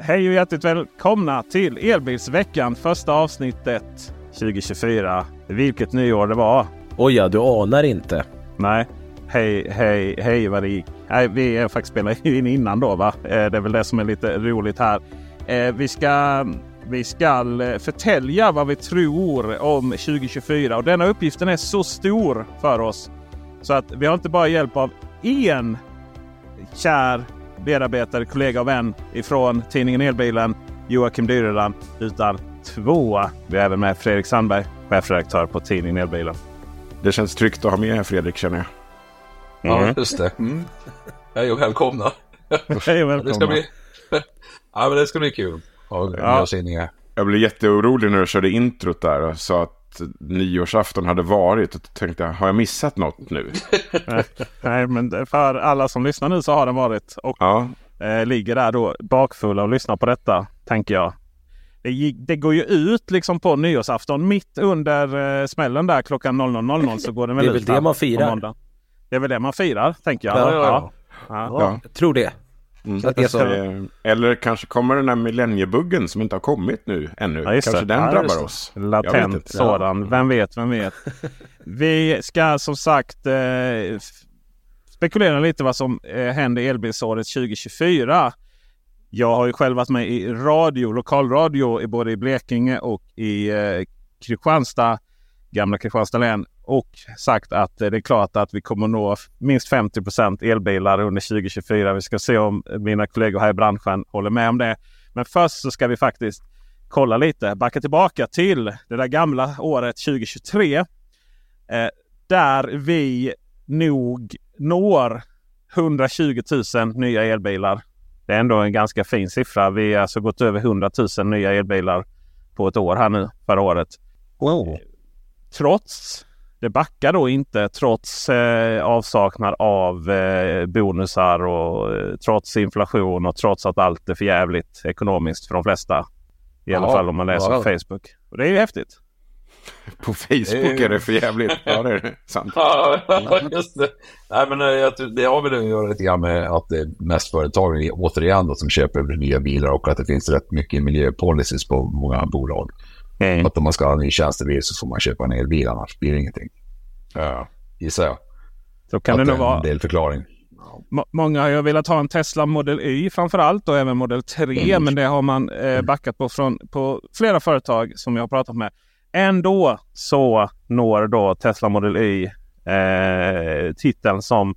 Hej och hjärtligt välkomna till Elbilsveckan, första avsnittet 2024. Vilket nyår det var. Oj ja, du anar inte. Nej. Hej, hej, hej vad det gick. Nej, vi är faktiskt spelat in innan då va. Eh, Det är väl det som är lite roligt här. Eh, Vi ska, vi ska förtälja vad vi tror om 2024 och denna uppgiften är så stor för oss. Så att vi har inte bara hjälp av en kär medarbetare, kollega och vän ifrån tidningen Elbilen, Joakim Dyreland, utan två. Vi har även med Fredrik Sandberg, chefredaktör på tidningen Elbilen. Det känns tryggt att ha med Fredrik känner jag. Ja, just det. Mm. Hej och välkomna. Hej och Det ska välkomna. bli... ja, men det ska bli kul. Ja, Ja. ja. Jag blev jätteorolig när du körde introt där och sa att nyårsafton hade varit. Och tänkte jag, har jag missat något nu? Nej, men för alla som lyssnar nu så har den varit och Ja, eh, ligger där då bakfulla och lyssnar på detta, tänker jag. Det, gick, det går ju ut liksom på nyårsafton mitt under eh, smällen där klockan 00.00 så går den väl Det är väl ut det man på firar. måndag. Det är väl det man firar, tänker jag. Ja, ja, ja. Ja. ja. Jag tror det. Mm. Så att jag ska- Eh, Eller kanske kommer den här millenniebuggen som inte har kommit nu ännu. Ja, kanske det. den Ja, drabbar oss. Latent sådan. Vem vet, vem vet. Vi ska som sagt eh, spekulera lite vad som eh, händer elbilsåret 2024. Jag har ju själv varit med i radio, lokalradio både i Blekinge och i eh, Kristianstad, gamla Kristianstad län och sagt att det är klart att vi kommer nå minst 50% elbilar under 2024. Vi ska se om mina kollegor här i branschen håller med om det. Men först så ska vi faktiskt kolla lite, backa tillbaka till det där gamla året 2023. Eh, där vi nog når 120 000 nya elbilar. Det är ändå en ganska fin siffra. Vi har alltså gått över 100 000 nya elbilar på ett år här nu förra året. Wow. Trots, det backar då inte trots eh, avsaknad av eh, bonusar och eh, trots inflation och trots att allt är för jävligt ekonomiskt för de flesta. I alla Ja, fall om man läser ja. på Facebook. Och det är ju häftigt. På Facebook är det för jävligt. Ja, det är det. Sant. Ja, just det. Nej, men eh, jag det har väl att göra lite grann med att det är mest företagen återigen då, som köper nya bilar och att det finns rätt mycket miljöpolicies på många bolag. Att om man ska ha en ny tjänstebil så får man köpa en elbil, annars blir det ingenting. Ja, gissar jag. Så kan att det nog vara. en del förklaring. Må- Många har ju velat ha en Tesla Model Y framförallt och även Model 3. Mm. Men det har man eh, backat på från på flera företag som jag har pratat med. Ändå så når då Tesla Model Y eh, titeln som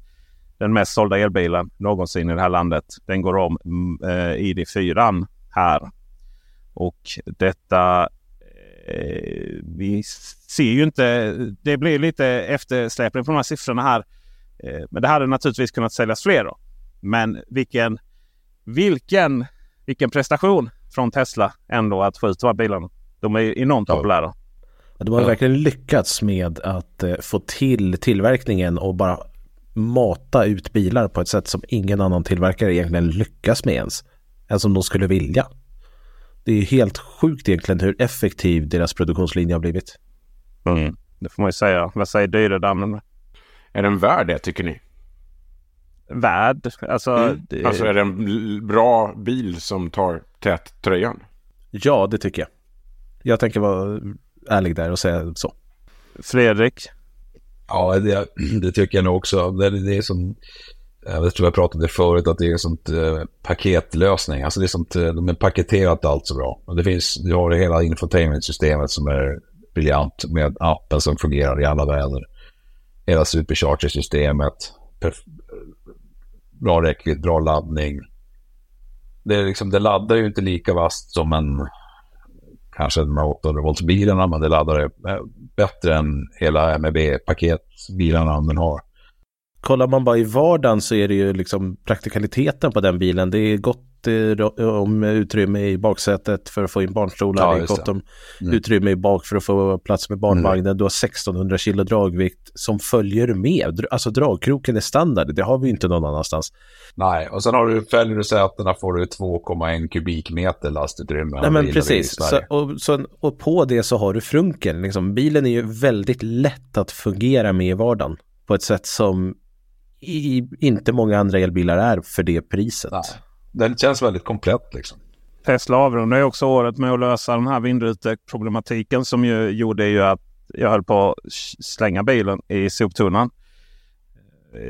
den mest sålda elbilen någonsin i det här landet. Den går om mm, eh, ID4 här. Och detta vi ser ju inte. Det blir lite eftersläpning på de här siffrorna här. Eh, Men det hade naturligtvis kunnat säljas fler. Då. Men vilken, vilken, vilken prestation från Tesla ändå att få ut de här bilarna. De är enormt Ja. populära. De har verkligen lyckats med att eh, få till tillverkningen och bara mata ut bilar på ett sätt som ingen annan tillverkare egentligen lyckas med ens. Än som de skulle vilja. Det är helt sjukt egentligen hur effektiv deras produktionslinje har blivit. Mm. Det får man ju säga. Vad säger Dyredammen? Är den värd det tycker ni? Värd? Alltså, Mm. det, Alltså är det en bra bil som tar tät tröjan? Ja, det tycker jag. Jag tänker vara ärlig där och säga så. Fredrik? Ja, det, det tycker jag nog också. Det, det är som, Eh, jag tror jag pratade förut, att det är en sånt eh, paketlösning. Alltså det är sånt, eh, de är paketerat allt så bra. Och det finns, du har det hela infotainmentsystemet som är briljant med appen som fungerar i alla väder. Hela supercharger-systemet, bra räckvidd, bra laddning. Det, är liksom, det laddar ju inte lika vasst som en kanske de här 800-voltsbilarna, men det laddar eh, bättre än hela MEB-paketbilarna den har. Kollar man bara i vardagen så är det ju liksom praktikaliteten på den bilen. Det är gott eh, om utrymme i baksätet för att få in barnstolar. Ja, det är gott om Mm. utrymme i bak för att få plats med barnvagnen. Du har 1600 kilo dragvikt som följer med. Alltså dragkroken är standard. Det har vi inte någon annanstans. Nej, och sen har du, fäller du sätena får du 2,1 kubikmeter lastutrymme. Nej men precis. Så, och, så, och på det så har du frunken. Liksom, bilen är ju väldigt lätt att fungera med i vardagen. På ett sätt som i, inte många andra elbilar är för det priset. Nej. Den känns väldigt komplett liksom. Tesla avrundar ju också året med att lösa den här vindruteproblematiken som ju gjorde ju att jag höll på att slänga bilen i soptunnan.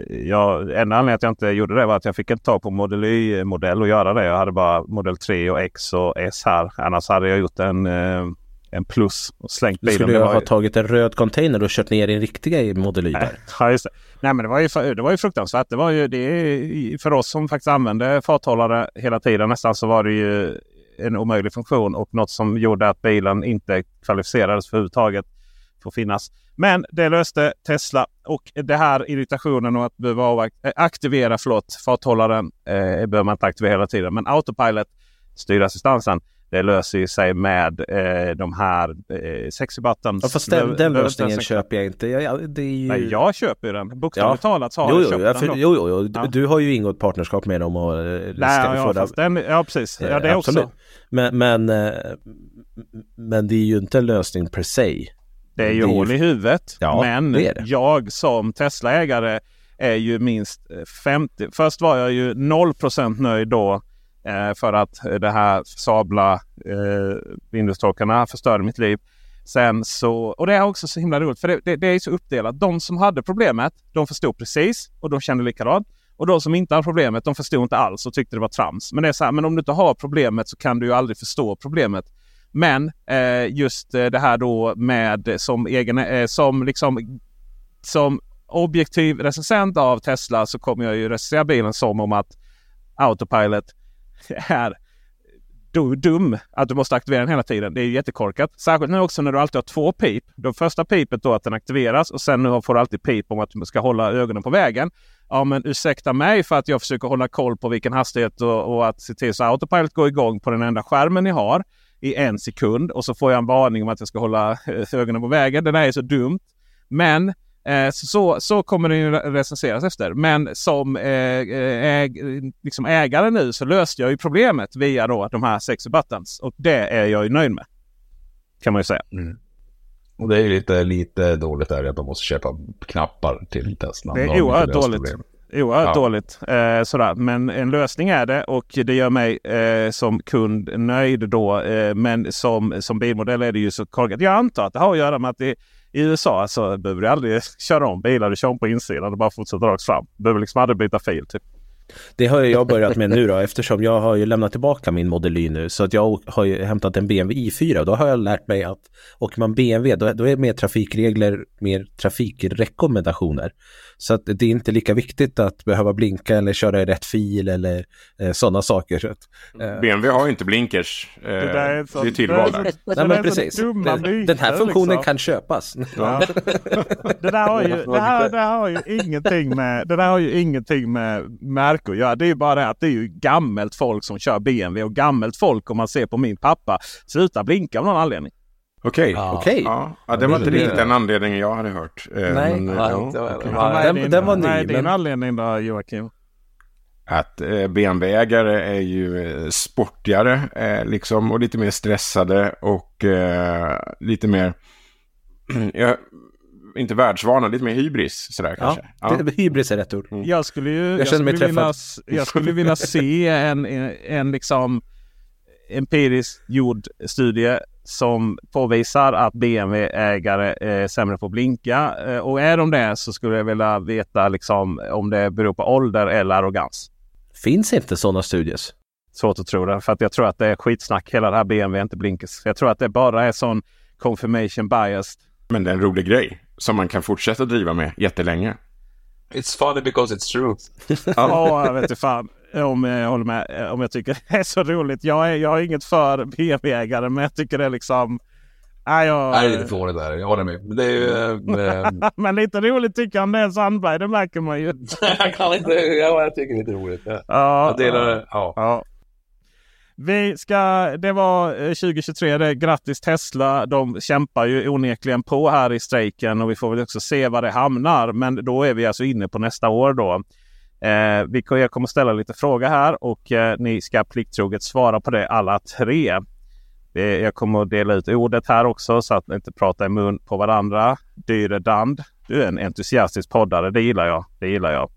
Jag, enda anledningen att jag inte gjorde det var att jag fick inte tag på Model Y-modell och göra det. Jag hade bara Model 3 och X och S här. Annars hade jag gjort en, eh, en plus och slängt Du bilen. skulle Det ju ha tagit en röd container och kört ner i en riktiga där. Ja, just det. Nej, men det var ju, det var ju fruktansvärt. Det var ju det är- för oss som faktiskt använde farthållare hela tiden nästan så var det ju en omöjlig funktion och något som gjorde att bilen inte kvalificerades för överhuvudtaget för att finnas. Men det löste Tesla och det här irritationen och att behöva eh, aktivera förlåt, farthållaren eh, behöver man inte aktivera hela tiden. Men autopilot, styrdassistansen, det löser ju sig med eh, de här eh, sexy buttons. Ja, fast den, den lösningen köper jag inte. Jag, jag, det ju... Nej, jag köper ju den. Bokstavligt talat så har jo, jag jo, köpt jag, den. för, då. jo, jo, jo. Ja. Du har ju ingått partnerskap med dem och eh, Nej, ja, ja, fast den, ja, precis. Ja, det Eh, också. absolut. Men, men, eh, men det är ju inte en lösning per se. Det är ju Det är ju- hål i huvudet. Ja, men det det. jag som Tesla-ägare är ju minst eh, 50. Först var jag ju 0% nöjd då. Eh, för att de det här sabla eh, Windows-torkarna förstörde mitt liv. Sen så, och det är också så himla roligt för det, det, det är så uppdelat. De som hade problemet, de förstod precis och de kände likadant. Och de som inte hade problemet, de förstod inte alls och tyckte det var trams. Men det är så här, men om du inte har problemet så kan du ju aldrig förstå problemet. Men eh, just eh, det här då med eh, som egen, eh, som liksom som objektiv recensent av Tesla så kommer jag ju recensera bilen som om att Autopilot är du- dum att du måste aktivera den hela tiden. Det är jättekorkat. Särskilt nu också när du alltid har två pip. Det första pipet då att den aktiveras och sen nu får du alltid pip om att du ska hålla ögonen på vägen. Ja men ursäkta mig för att jag försöker hålla koll på vilken hastighet och, och att se till så att Autopilot går igång på den enda skärmen ni har i en sekund och så får jag en varning om att jag ska hålla eh, ögonen på vägen. Det är är så dumt. Men eh, så, så, kommer den ju recenseras efter. Men som eh, äg, liksom ägare nu så löste jag ju problemet via då de här sexy buttons. Och det är jag ju nöjd med. Kan man ju säga. Och det är ju lite, lite dåligt där att man måste köpa knappar till Tesla. Det är de oerhört dåligt. Oerhört Ja. dåligt. Eh, sådär. Men en lösning är det och det gör mig eh, som kund nöjd då. Eh, men som, som bilmodell är det ju så korkat. Jag antar att det har att göra med att det, i USA alltså, behöver du aldrig köra om bilar. Du kör om på insidan och bara fortsätter rakt fram. Du behöver liksom aldrig byta fil. Typ. Det har jag börjat med nu då eftersom jag har ju lämnat tillbaka min Model Y nu så att jag har ju hämtat en BMW i4 och då har jag lärt mig att åker man BMW då, då är det mer trafikregler, mer trafikrekommendationer. Så att det är inte lika viktigt att behöva blinka eller köra i rätt fil eller eh, sådana saker. Så att, eh, BMW har ju inte blinkers. Eh, det, där är så- är tillval det- Nej det men precis. Den, den här funktionen liksom. kan köpas. Ja. det, där har ju, det, här, det här har ju ingenting med, det där har ju ingenting med märke att göra. Det är ju bara det att det är ju gammalt folk som kör BMW och gammalt folk om man ser på min pappa slutar blinka av någon anledning. Okej. Ja. Okej. Ja. ja, det var inte riktigt den anledningen jag hade hört. Eh, Nej. men, eh, Nej, ja, inte jag. Vad är Den- din, den var vad är ny, din anledning då Joakim? Att eh, BMW-ägare är ju eh, sportigare eh, liksom och lite mer stressade och eh, lite mer, ja, inte världsvana, lite mer hybris sådär Ja, kanske. Ja. hybris är rätt ord. Jag skulle ju jag mig skulle vilja, jag skulle vilja se en, en, en liksom empiriskt gjord studie som påvisar att BMW-ägare är sämre på att blinka. Eh, Och är de det så skulle jag vilja veta liksom om det beror på ålder eller arrogans. Finns inte sådana studies? Svårt att tro det. För att jag tror att det är skitsnack hela det här BMW inte blinkers. Jag tror att det bara är sån confirmation bias. Men det är en rolig grej som man kan fortsätta driva med jättelänge. It's funny because it's true. Ja, jag vet inte fan om jag håller med. Om jag tycker det är så roligt. Jag, är, jag har inget för BMW-ägare men jag tycker det är liksom... Nej, jag, Nej, det är lite fånigt där. Jag håller med. Men det är ju... eh, eh, men lite roligt tycker han det är Sandberg. Det märker man ju. jag kan inte... Ja, jag tycker det är lite roligt. Ja. Ja, Jag delar det. Ja. Ja. Vi ska, det var eh, 2023. Det. Grattis Tesla. De kämpar ju onekligen på här i strejken och vi får väl också se var det hamnar. Men då är vi alltså inne på nästa år då. Eh, vi, jag kommer ställa lite frågor här och eh, ni ska plikttroget svara på det alla tre. Eh, jag kommer att dela ut ordet här också så att ni inte pratar i mun på varandra. Dyre Dand. Du är en entusiastisk poddare. Det gillar jag. Det gillar jag.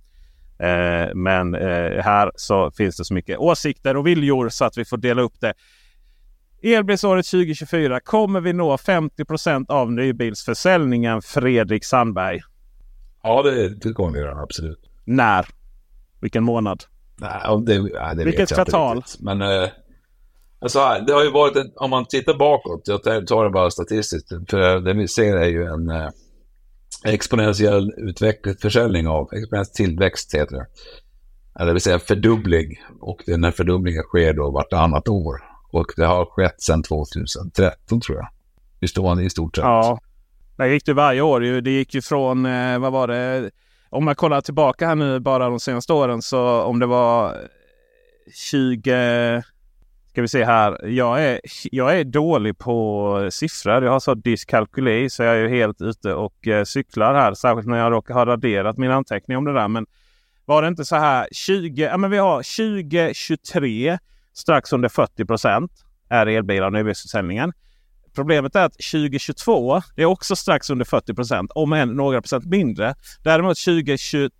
Eh, men eh, här så finns det så mycket åsikter och viljor så att vi får dela upp det. Elbilsåret 2024. Kommer vi nå 50% av nybilsförsäljningen? Fredrik Sandberg. Ja, det, det kommer vi göra. Absolut. När? Vilken månad? Nej, det, det Vilket kvartal? Men eh, alltså, det har ju varit en, om man tittar bakåt, jag tar tar det bara statistiskt, för det vi ser är ju en eh, exponentiell utveckling, försäljning av, exponentiell tillväxt heter det. Eller det vill säga fördubbling. Och den här fördubblingen sker då vartannat år. Och det har skett sedan 2013 tror jag. I stående i stort sett. Ja, det gick det varje år. ju. Det gick ju från, eh, vad var det? Om man kollar tillbaka här nu bara de senaste åren så om det var 20... Ska vi se här. Jag är, jag är dålig på siffror. Jag har så dyskalkyli så jag är helt ute och eh, cyklar här. Särskilt när jag råkar ha raderat min anteckning om det där. Men var det inte så här 20... Ja men vi har 2023 strax under 40 procent är elbilar och nybilsförsäljningen. Problemet är att 2022 det är också strax under 40 procent, om än några procent mindre. Däremot 2021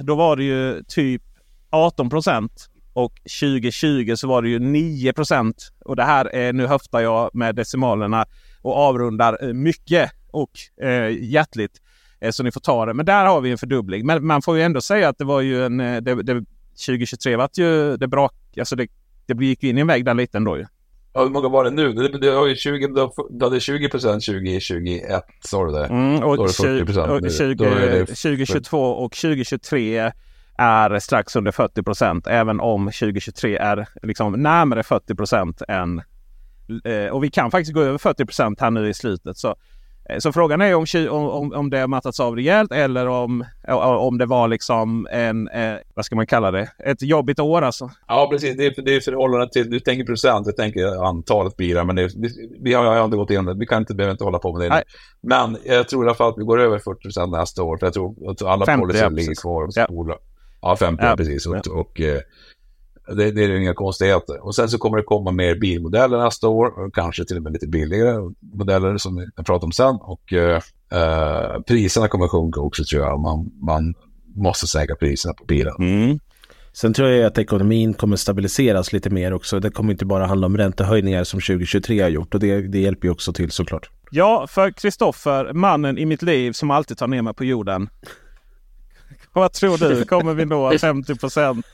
då var det ju typ 18 procent och 2020 så var det ju 9 procent. Och det här är, nu höftar jag med decimalerna och avrundar eh, mycket och eh, hjärtligt. Eh, så ni får ta det. Men där har vi en fördubbling. Men man får ju ändå säga att det var ju en... eh, Det, det, 2023 var ju det bra. Alltså det, det gick ju in i en vägg där lite ändå ju. Ja, hur många var det nu? Det, det har ju 20, du hade 20 procent 2021, sa du det? Mm, och Då är det 40% och nu. 20, Då är det- 2022 och 2023 är strax under 40 procent. Även om 2023 är liksom närmare 40 procent än... Eh, och vi kan faktiskt gå över 40 procent här nu i slutet. Så, eh, så frågan är om, om, om, det har mattats av rejält eller om, om det var liksom en... Eh, vad ska man kalla det? Ett jobbigt år alltså. Ja, precis. Det är, det är förhållande till, du tänker procent, jag tänker antalet bilar, men det, vi, vi har ju aldrig gått igenom det. Vi kan inte, behöver inte hålla på med det. Nej. Men jag tror i alla fall att vi går över 40 procent nästa år, för jag tror att alla 50, policy ja, ligger kvar. Ja. Ja, ja 50, Ja. precis. Och, och eh, det, det är inga konstigheter. Och sen så kommer det komma mer bilmodeller nästa år, och kanske till och med lite billigare modeller som jag pratar om sen. Och eh, eh, priserna kommer sjunka också tror jag. Man, man måste sänka priserna på bilen. Sen tror jag att ekonomin kommer stabiliseras lite mer också. Det kommer inte bara handla om räntehöjningar som 2023 har gjort och det, det hjälper ju också till såklart. Ja, för Kristoffer, mannen i mitt liv som alltid tar ner mig på jorden. Vad tror du? Kommer vi nå 50 procent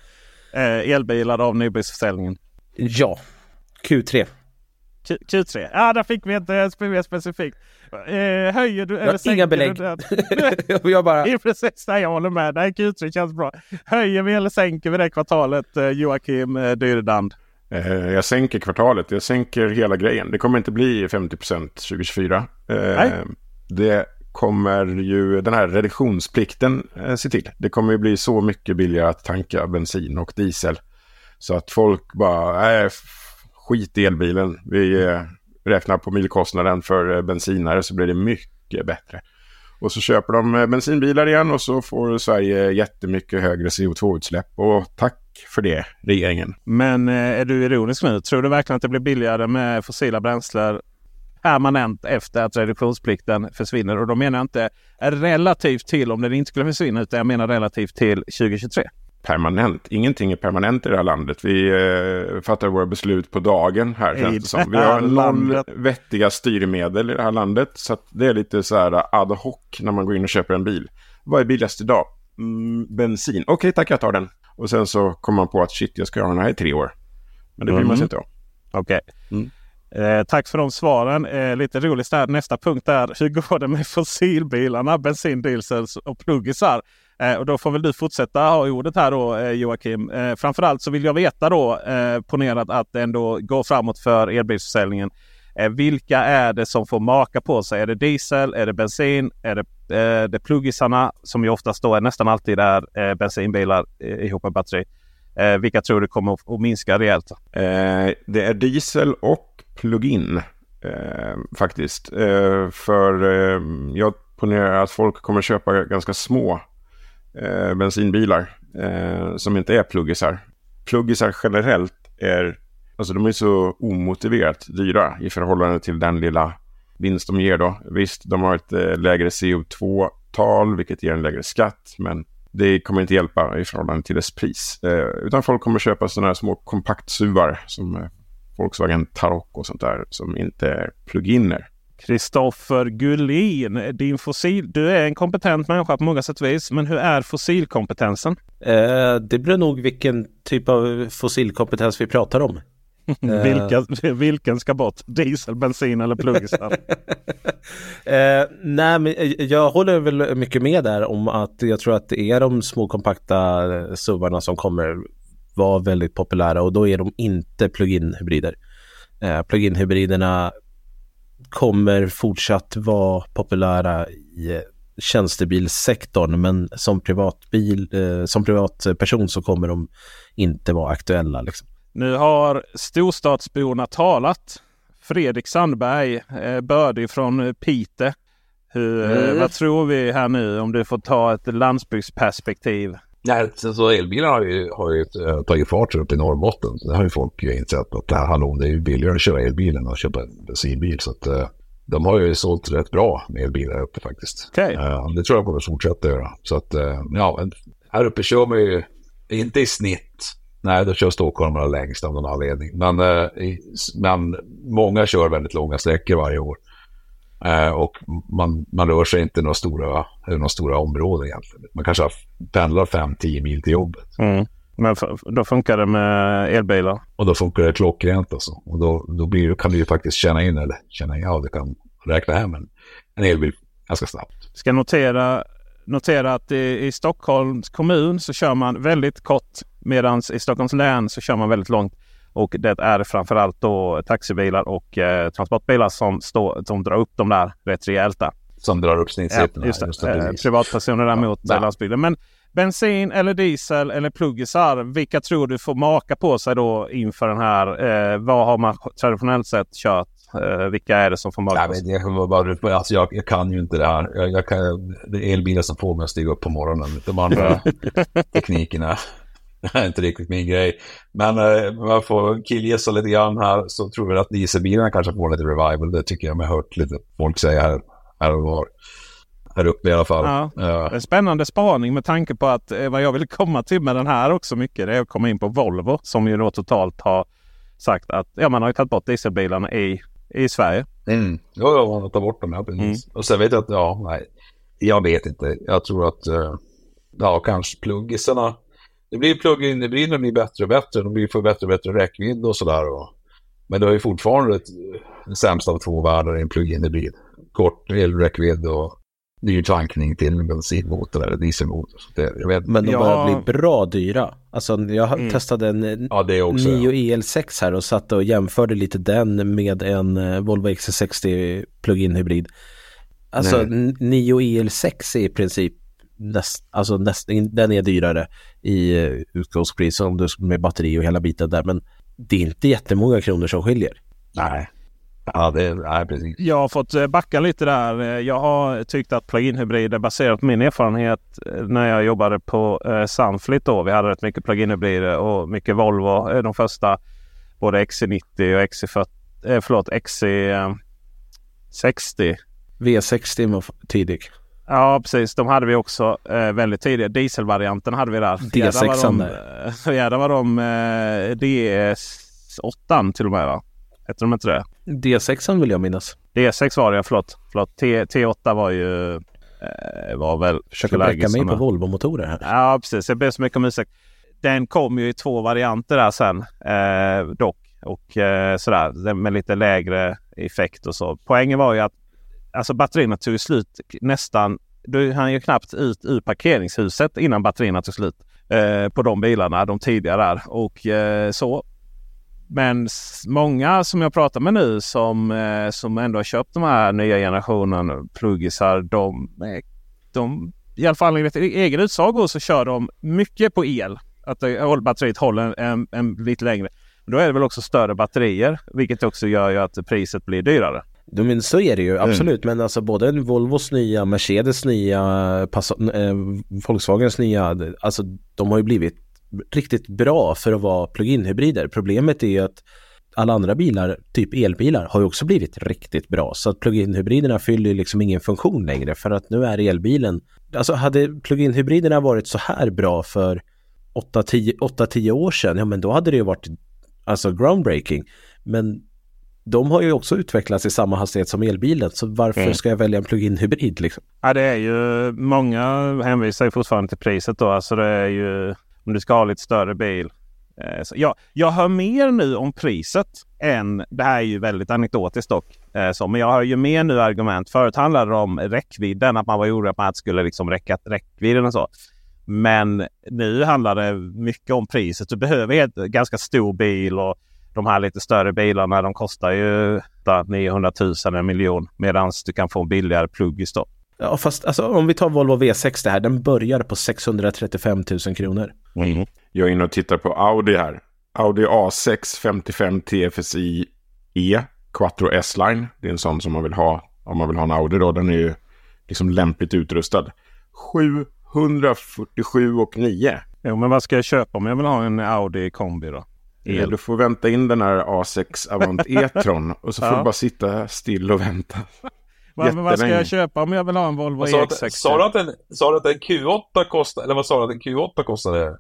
elbilar av nybilsförsäljningen? Ja, Q3. Q- Q3? Ja, där fick vi inte mer specifikt. Eh, höjer du eller Jag har sänker inga belägg. du den? jag bara... Det är precis där jag håller med. Nej, Q3 känns bra. Höjer vi eller sänker vi det kvartalet, eh, Joakim eh, Dyredand? Eh, Jag sänker kvartalet, jag sänker hela grejen. Det kommer inte bli 50% 2024. Eh, Nej. Det kommer ju den här reduktionsplikten eh, se till. Det kommer ju bli så mycket billigare att tanka bensin och diesel. Så att folk bara, nej, skit i elbilen. Vi, eh, räknar på milkostnaden för eh, bensinare så blir det mycket bättre. Och så köper de eh, bensinbilar igen och så får Sverige jättemycket högre CO2-utsläpp. Och tack för det, regeringen. Men eh, är du ironisk nu? Tror du verkligen att det blir billigare med fossila bränslen permanent efter att reduktionsplikten försvinner? Och då menar jag inte relativt till om den inte skulle försvinna utan jag menar relativt till 2023 permanent. Ingenting är permanent i det här landet. Vi eh, fattar våra beslut på dagen här känns det som. Vi har noll vettiga styrmedel i det här landet. Så det är lite så här ad hoc när man går in och köper en bil. Vad är billigast idag? Mm, bensin. Okej okay, tack jag tar den. Och sen så kommer man på att shit jag ska ha den här i tre år. Men det bryr mm. man sig inte om. Okej. Okay. Mm. Eh, tack för de svaren. Eh, lite roligt där. Nästa punkt är hur går det med fossilbilarna, bensin, diesel och pluggisar? Eh, och då får väl du fortsätta ha ordet här då eh, Joakim. Eh, framförallt så vill jag veta då, eh, ponerat att det ändå går framåt för elbilsförsäljningen. Eh, vilka är det som får maka på sig? Är det diesel? Är det bensin? Är det, eh, det pluggisarna som ju oftast då är nästan alltid är eh, bensinbilar eh, ihop med batteri? Eh, vilka tror du kommer att, att minska rejält? Eh, det är diesel och plugin eh, faktiskt. Eh, för eh, jag ponerar att folk kommer köpa ganska små eh, bensinbilar eh, som inte är pluggisar. Pluggisar generellt är, alltså de är så omotiverat dyra i förhållande till den lilla vinst de ger då. Visst, de har ett eh, lägre CO2-tal vilket ger en lägre skatt, men det kommer inte hjälpa i förhållande till dess pris. Eh, utan folk kommer köpa sådana här små kompaktsuvar som eh, Volkswagen Tarok och sånt där som inte är plug-iner. Kristoffer Gullin, din fossil, du är en kompetent människa på många sätt och vis. Men hur är fossilkompetensen? Eh, det beror nog vilken typ av fossilkompetens vi pratar om. Vilka, vilken ska bort? Diesel, bensin eller pluggisar? eh, nej, men jag håller väl mycket med där om att jag tror att det är de små kompakta suvarna som kommer vara väldigt populära och då är de inte plug-in hybrider. Eh, plug-in hybriderna kommer fortsatt vara populära i tjänstebilsektorn men som privatbil, eh, som privatperson så kommer de inte vara aktuella. Liksom. Nu har storstadsborna talat. Fredrik Sandberg, eh, bördig från Pite. Hur, eh, mm. Vad tror vi här nu om du får ta ett landsbygdsperspektiv? Nej, så elbilar har ju, har ju eh, tagit fart upp i Norrbotten. Det har ju folk ju insett att det här, hallå, det är ju billigare att köra elbil än att köpa en bensinbil. Så att, uh, de har ju sålt rätt bra med elbilar uppe faktiskt. Okay. Uh, det tror jag kommer fortsätta göra. Så att, ja, här uppe kör man ju inte i snitt. Nej, då kör stockholmarna längst av någon anledning. Men, men många kör väldigt långa sträckor varje år. Eh, och man, man rör sig inte några stora, några stora områden egentligen. Man kanske pendlar 5-10 mil till jobbet. Mm. Men då funkar det med elbilar? Och då funkar det klockrent alltså. Och då, då blir, kan du ju faktiskt känna in, eller känna in, ja du kan räkna hem en, en elbil ganska snabbt. Ska notera, notera att i, i Stockholms kommun så kör man väldigt kort medan i Stockholms län så kör man väldigt långt. Och det är framförallt då taxibilar och eh, transportbilar som, stå, som drar upp de där rätt rejält. Där. Som drar upp snittsiffrorna. Ja, just det. Just det. Eh, privatpersoner däremot ja. landsbygden. Men bensin eller diesel eller pluggisar. Vilka tror du får maka på sig då inför den här? Eh, vad har man traditionellt sett kört? Eh, vilka är det som får maka på sig? Jag, bara, alltså jag, jag, kan ju inte det här. Jag, jag kan, det är elbilar som får mig att stiga upp på morgonen. De andra teknikerna det är inte riktigt min grej. Men eh, jag får killgissa lite grann här så tror jag att dieselbilarna kanske får lite revival. Det tycker jag mig hört lite folk säga här, här och var. Här uppe i alla fall. Ja, ja. Det är spännande spaning med tanke på att eh, vad jag vill komma till med den här också mycket det är att komma in på Volvo som ju då totalt har sagt att ja, man har ju tagit bort dieselbilarna i, i Sverige. Mm. Ja, ja, man har tagit bort dem. Ja, precis. Mm. Och sen vet jag att, ja, nej, jag vet inte. Jag tror att, eh, ja, kanske pluggisarna det blir plug-in hybriderna blir bättre och bättre. De blir får bättre och bättre räckvidd och sådär. Men det är fortfarande ett, den sämsta av två världar i en plug-in hybrid. Kort elräckvidd och dyr tankning till en bensinmotor eller dieselmotor. Det, jag vet. Men de börjar ja. bli bra dyra. Alltså jag mm. testade en ja, också, 9 ja. EL6 här och satt och jämförde lite den med en eh, Volvo XC60 plug-in hybrid. Alltså Nej. 9 EL6 är i princip näst, alltså näst, den är dyrare i eh, utgångspris om du med batteri och hela biten där. Men det är inte jättemånga kronor som skiljer. Nej. Ja, det nej, precis. Jag har fått eh, backa lite där. Eh, Jag har tyckt att plug-in-hybrider baserat på min erfarenhet när jag jobbade på eh, Sunflit då. Vi hade rätt mycket plug-in-hybrider och mycket Volvo. De första både XC90 och XC40, eh, förlåt, XC60. V60 var tidig. Ja precis, de hade vi också eh, väldigt tidigt. Dieselvarianten hade vi där. D6 Jädrar vad de, där. eh, jädrar vad de eh, DS8 till och med va? Hette de inte det? D6 vill jag minnas. D6 var det ja, förlåt. förlåt. T, T8 var ju... Eh, var väl... Försöker bräcka mig på Volvo-motorer här. Ja precis, det blev så mycket om ursäkt. Den kom ju i två varianter där sen eh, dock. Och eh, sådär med lite lägre effekt och så. Poängen var ju att alltså batterierna tog ju slut nästan. Du hann ju knappt ut ur parkeringshuset innan batterierna tog slut. Eh, på de bilarna, de tidigare där. Och eh, så. Men många som jag pratar med nu som, eh, som ändå har köpt de här nya generationen pluggisar. De, eh, de i alla fall enligt egen utsago så kör de mycket på el. Att batteriet håller en, en lite längre. Då är det väl också större batterier vilket också gör ju att priset blir dyrare. Jo, men så är det Mm. ju absolut. Men alltså både Volvos nya, Mercedes nya, Passat, eh, Volkswagens nya. Alltså de har ju blivit riktigt bra för att vara plug-in hybrider. Problemet är ju att alla andra bilar, typ elbilar, har ju också blivit riktigt bra. Så att plug-in hybriderna fyller liksom ingen funktion längre för att nu är elbilen. Alltså hade plug-in hybriderna varit så här bra för 8-10 år sedan, ja men då hade det ju varit alltså groundbreaking. Men de har ju också utvecklats i samma hastighet som elbilen, så varför Mm. ska jag välja en plug-in hybrid liksom? Ja, det är ju många hänvisar ju fortfarande till priset då. Alltså det är ju om du ska ha lite större bil. Eh, så jag, jag hör mer nu om priset än, det här är ju väldigt anekdotiskt dock. Eh, så, men jag hör ju mer nu argument. Förut handlade det om räckvidden, att man var orolig att man skulle liksom räcka räckvidden och så. Men nu handlar det mycket om priset. Du behöver helt, ganska stor bil och de här lite större bilarna de kostar ju 900 000 en miljon. Medan du kan få en billigare pluggis då. Ja, fast alltså, om vi tar Volvo V60 här, den börjar på 635 000 kronor. Jag är inne och tittar på Audi här. Audi A6 55 TFSI E Quattro S-Line. Det är en sån som man vill ha om man vill ha en Audi då. Den är ju liksom lämpligt utrustad. 747 och 9. Jo, men vad ska jag köpa om jag vill ha en Audi kombi då? El. Du får vänta in den här A6 Avant E-tron och så får Ja. du bara sitta still och vänta. Vad, men vad ska jag köpa om jag vill ha en Volvo Sa du att- EX60? sa du att en- sa du att en Q8 kostade, eller vad sa du att en Q8 kostade?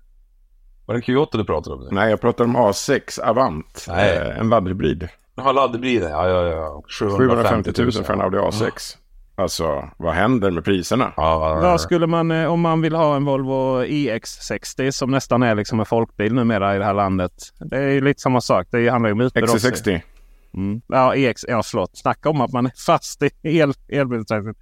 Var det en Q8 du pratade om? Nu? Nej, jag pratar om A6 Avant. Nej. Eh, en laddhybrid. Jaha, laddhybriden. Ja, ja, ja. 750 000 för en Audi A6. Alltså, vad händer med priserna? Ja, Vad skulle man, eh, om man vill ha en Volvo EX60 som nästan är liksom en folkbil numera i det här landet. Det är ju lite samma sak. Det handlar ju om utbud också. XC60. Mm. Ja, EX, ja förlåt. Snacka om att man är fast i el, elbilsträcket.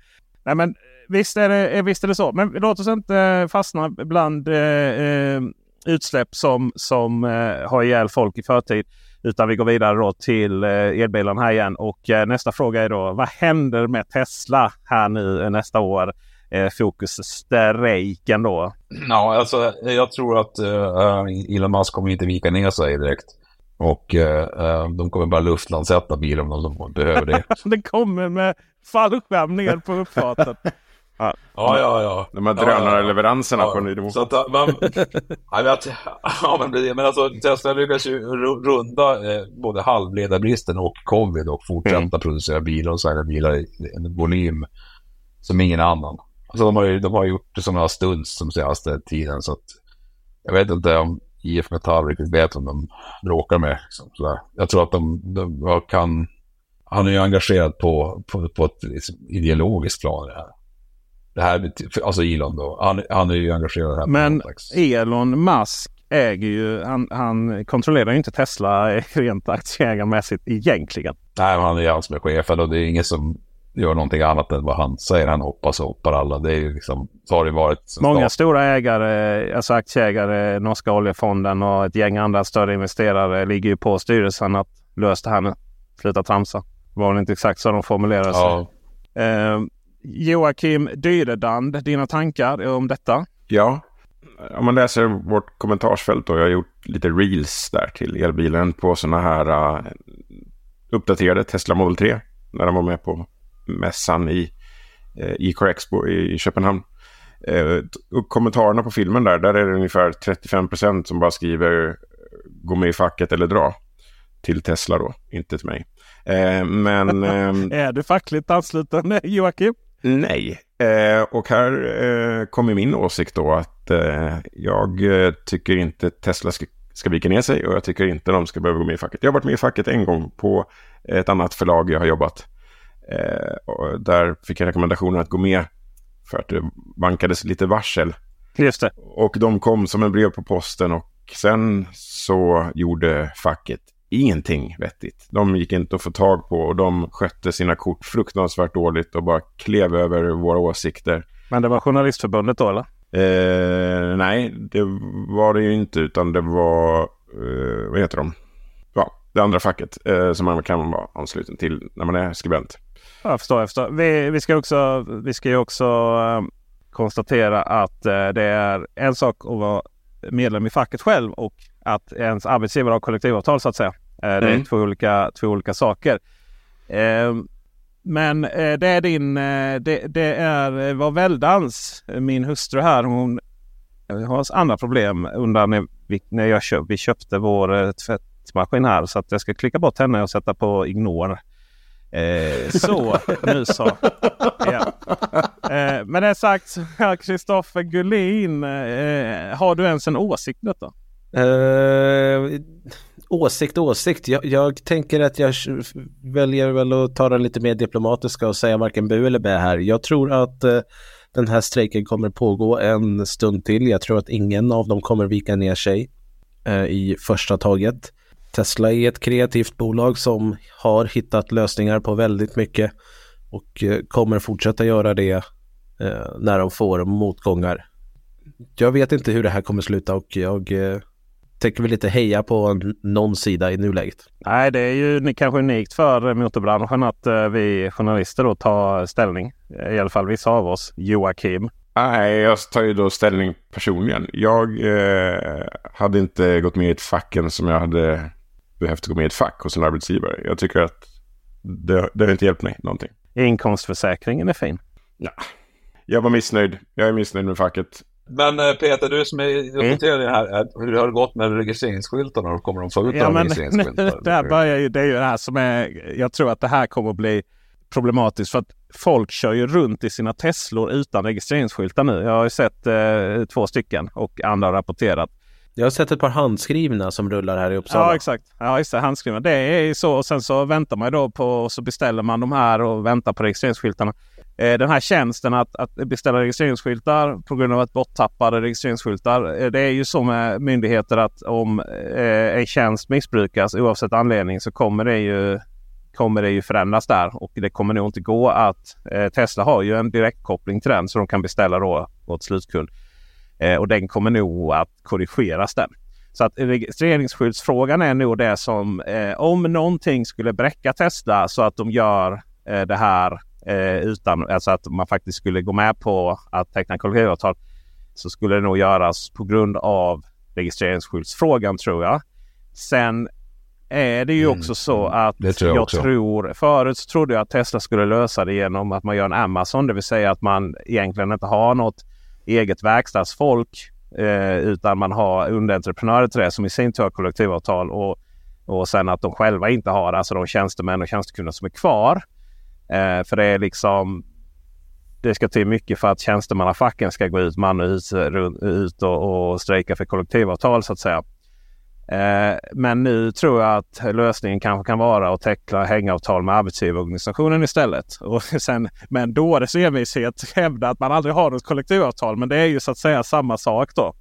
Nej men visst är, det, eh, visst är det så. Men låt oss inte fastna bland eh, eh, utsläpp som, som eh, har ihjäl folk i förtid. Utan vi går vidare då till eh, elbilen här igen. Och eh, nästa fråga är då vad händer med Tesla här nu eh, nästa år? Eh, fokus strejken då. Ja, alltså jag tror att uh, Elon Musk kommer inte vika ner sig direkt. Och eh, de kommer bara luftlandsätta bilen om de behöver det. Det kommer med fallskärm ner på uppfarten. ja, ja, ja. De här Ja, ja, ja. drönarleveranserna Ja, på Ny Demokrati. Så att man... jag vet, ja, men, det- men alltså Tesla lyckas ju ru- runda eh, både halvledarbristen och covid och fortsätta Mm. producera bilar och sälja bilar i en volym som ingen annan. Alltså de har ju de har gjort det som några stunds de senaste tiden så att jag vet inte om IF Metall riktigt vet om de bråkar med. Liksom, sådär. Jag tror att de, de kan... Han är ju engagerad på, på, på ett liksom, ideologiskt plan i det här. Det här, alltså Elon då, han, han är ju engagerad här. Men Elon Musk äger ju, han, han kontrollerar ju inte Tesla rent aktieägarmässigt egentligen. Nej, men han är ju han som är chefen och det är ingen som gör någonting annat än vad han säger. Han hoppas och hoppar alla. Det är ju liksom, så har det varit. Många start. stora ägare, alltså aktieägare, Norska oljefonden och ett gäng andra större investerare ligger ju på styrelsen att lösa det här nu. Sluta tramsa. Det var väl inte exakt så de formulerade sig. Ja, Eh, Joakim Dyredand, dina tankar om detta? Ja, om man läser vårt kommentarsfält då. Jag har gjort lite reels där till elbilen på sådana här uh, uppdaterade Tesla Model 3 när de var med på mässan i eh, Ecar Expo i, Köpenhamn. Eh, kommentarerna på filmen där, där är det ungefär 35 procent som bara skriver gå med i facket eller dra. Till Tesla då, inte till mig. Eh, men... Eh, är du fackligt ansluten Joakim? Nej, eh, och här eh, kommer min åsikt då att eh, jag eh, tycker inte Tesla ska, ska vika ner sig och jag tycker inte de ska behöva gå med i facket. Jag har varit med i facket en gång på ett annat förlag jag har jobbat. och där fick jag rekommendationen att gå med för att det vankades lite varsel. Just det. Och de kom som en brev på posten och sen så gjorde facket ingenting vettigt. De gick inte att få tag på och de skötte sina kort fruktansvärt dåligt och bara klev över våra åsikter. Men det var Journalistförbundet då eller? Eh, nej, det var det ju inte utan det var, eh, vad heter de? Ja, det andra facket eh, som man kan vara ansluten till när man är skribent. Jag förstår, jag förstår. Vi, vi ska också, vi ska ju också äh, konstatera att äh, det är en sak att vara medlem i facket själv och att ens arbetsgivare har kollektivavtal så att säga. Eh, det är mm. två, olika, två olika saker. Eh, men eh, det är din, det, det är var väldans, min hustru här. Hon har andra problem under när vi, när jag köp, vi köpte vår tvättmaskin här. Så att jag ska klicka bort henne och sätta på ignore. Eh, så, nu så. Ja. Eh, med det sagt, Kristoffer Gullin. Eh, har du ens en åsikt detta? Åsikt, åsikt. Jag, jag, tänker att jag väljer väl att ta den lite mer diplomatiska och säga varken bu eller bä här. Jag tror att eh, den här strejken kommer pågå en stund till. Jag tror att ingen av dem kommer vika ner sig eh, i första taget. Tesla är ett kreativt bolag som har hittat lösningar på väldigt mycket och eh, kommer fortsätta göra det eh, när de får motgångar. Jag vet inte hur det här kommer sluta och jag eh, tänker vi lite heja på någon sida i nuläget. Nej, det är ju kanske unikt för motorbranschen att uh, vi journalister då tar ställning. I alla fall vissa av oss. Joakim. Nej, jag tar ju då ställning personligen. Jag eh, hade inte gått med i ett facken som jag hade behövt gå med i ett fack hos en arbetsgivare. Jag tycker att det, det har inte hjälpt mig någonting. Inkomstförsäkringen är fin. Ja. Jag var missnöjd. Jag är missnöjd med facket. Men eh, Peter, du som är uppdaterad mm. här, hur har det gått med registreringsskyltarna? Och kommer de få ut ja, men, registreringsskyltar? det, här börjar ju, det är ju det här som är, jag tror att det här kommer att bli problematiskt för att folk kör ju runt i sina Teslor utan registreringsskyltar nu. Jag har ju sett eh, två stycken och andra har rapporterat. Jag har sett ett par handskrivna som rullar här i Uppsala. Ja exakt. Ja just det, handskrivna. Det är ju så och sen så väntar man ju då på och så beställer man de här och väntar på registreringsskyltarna. Eh, den här tjänsten att, att beställa registreringsskyltar på grund av att borttappade registreringsskyltar. Eh, det är ju så med myndigheter att om eh, en tjänst missbrukas oavsett anledning så kommer det ju kommer det ju förändras där och det kommer nog inte gå att eh, Tesla har ju en direktkoppling till den så de kan beställa då åt slutkund. och den kommer nog att korrigeras den. Så att registreringsskyltsfrågan är nog det som om någonting skulle bräcka Tesla så att de gör det här Eh, utan alltså att man faktiskt skulle gå med på att teckna kollektivavtal så skulle det nog göras på grund av registreringsskyltsfrågan tror jag. Sen är det ju mm. också så mm. att det tror jag, jag tror, förut så trodde jag att Tesla skulle lösa det genom att man gör en Amazon, det vill säga att man egentligen inte har något eget verkstadsfolk eh, utan man har underentreprenörer till det som i sin tur har kollektivavtal och, och sen att de själva inte har alltså de tjänstemän och tjänstekunder som är kvar. Eh, för det är liksom det ska till mycket för att tjänstemannafacken ska gå ut man ut, ut och, och strejka för kollektivavtal så att säga. Eh, men nu tror jag att lösningen kanske kan vara att teckna hängavtal med arbetsgivarorganisationen istället. Och sen med en dåres envishet hävda att man aldrig har något kollektivavtal. Men det är ju så att säga samma sak då.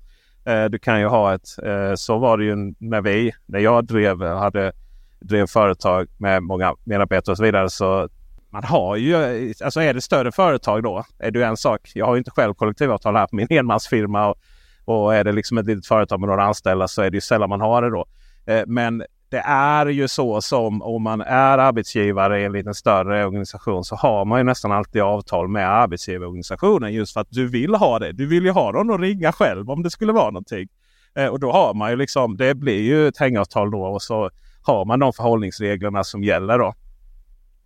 Eh, du kan ju ha ett, eh, så var det ju när vi, när jag drev, hade, drev företag med många medarbetare och så vidare. Så man har ju, alltså är det större företag då är det en sak. Jag har inte själv kollektivavtal här på min enmansfirma. Och, och är det liksom ett litet företag med några anställda så är det ju sällan man har det då. Eh, men det är ju så som om man är arbetsgivare i en liten större organisation så har man ju nästan alltid avtal med arbetsgivarorganisationen just för att du vill ha det. Du vill ju ha dem att ringa själv om det skulle vara någonting. Eh, och då har man ju liksom, det blir ju ett hängavtal då och så har man de förhållningsreglerna som gäller. Då.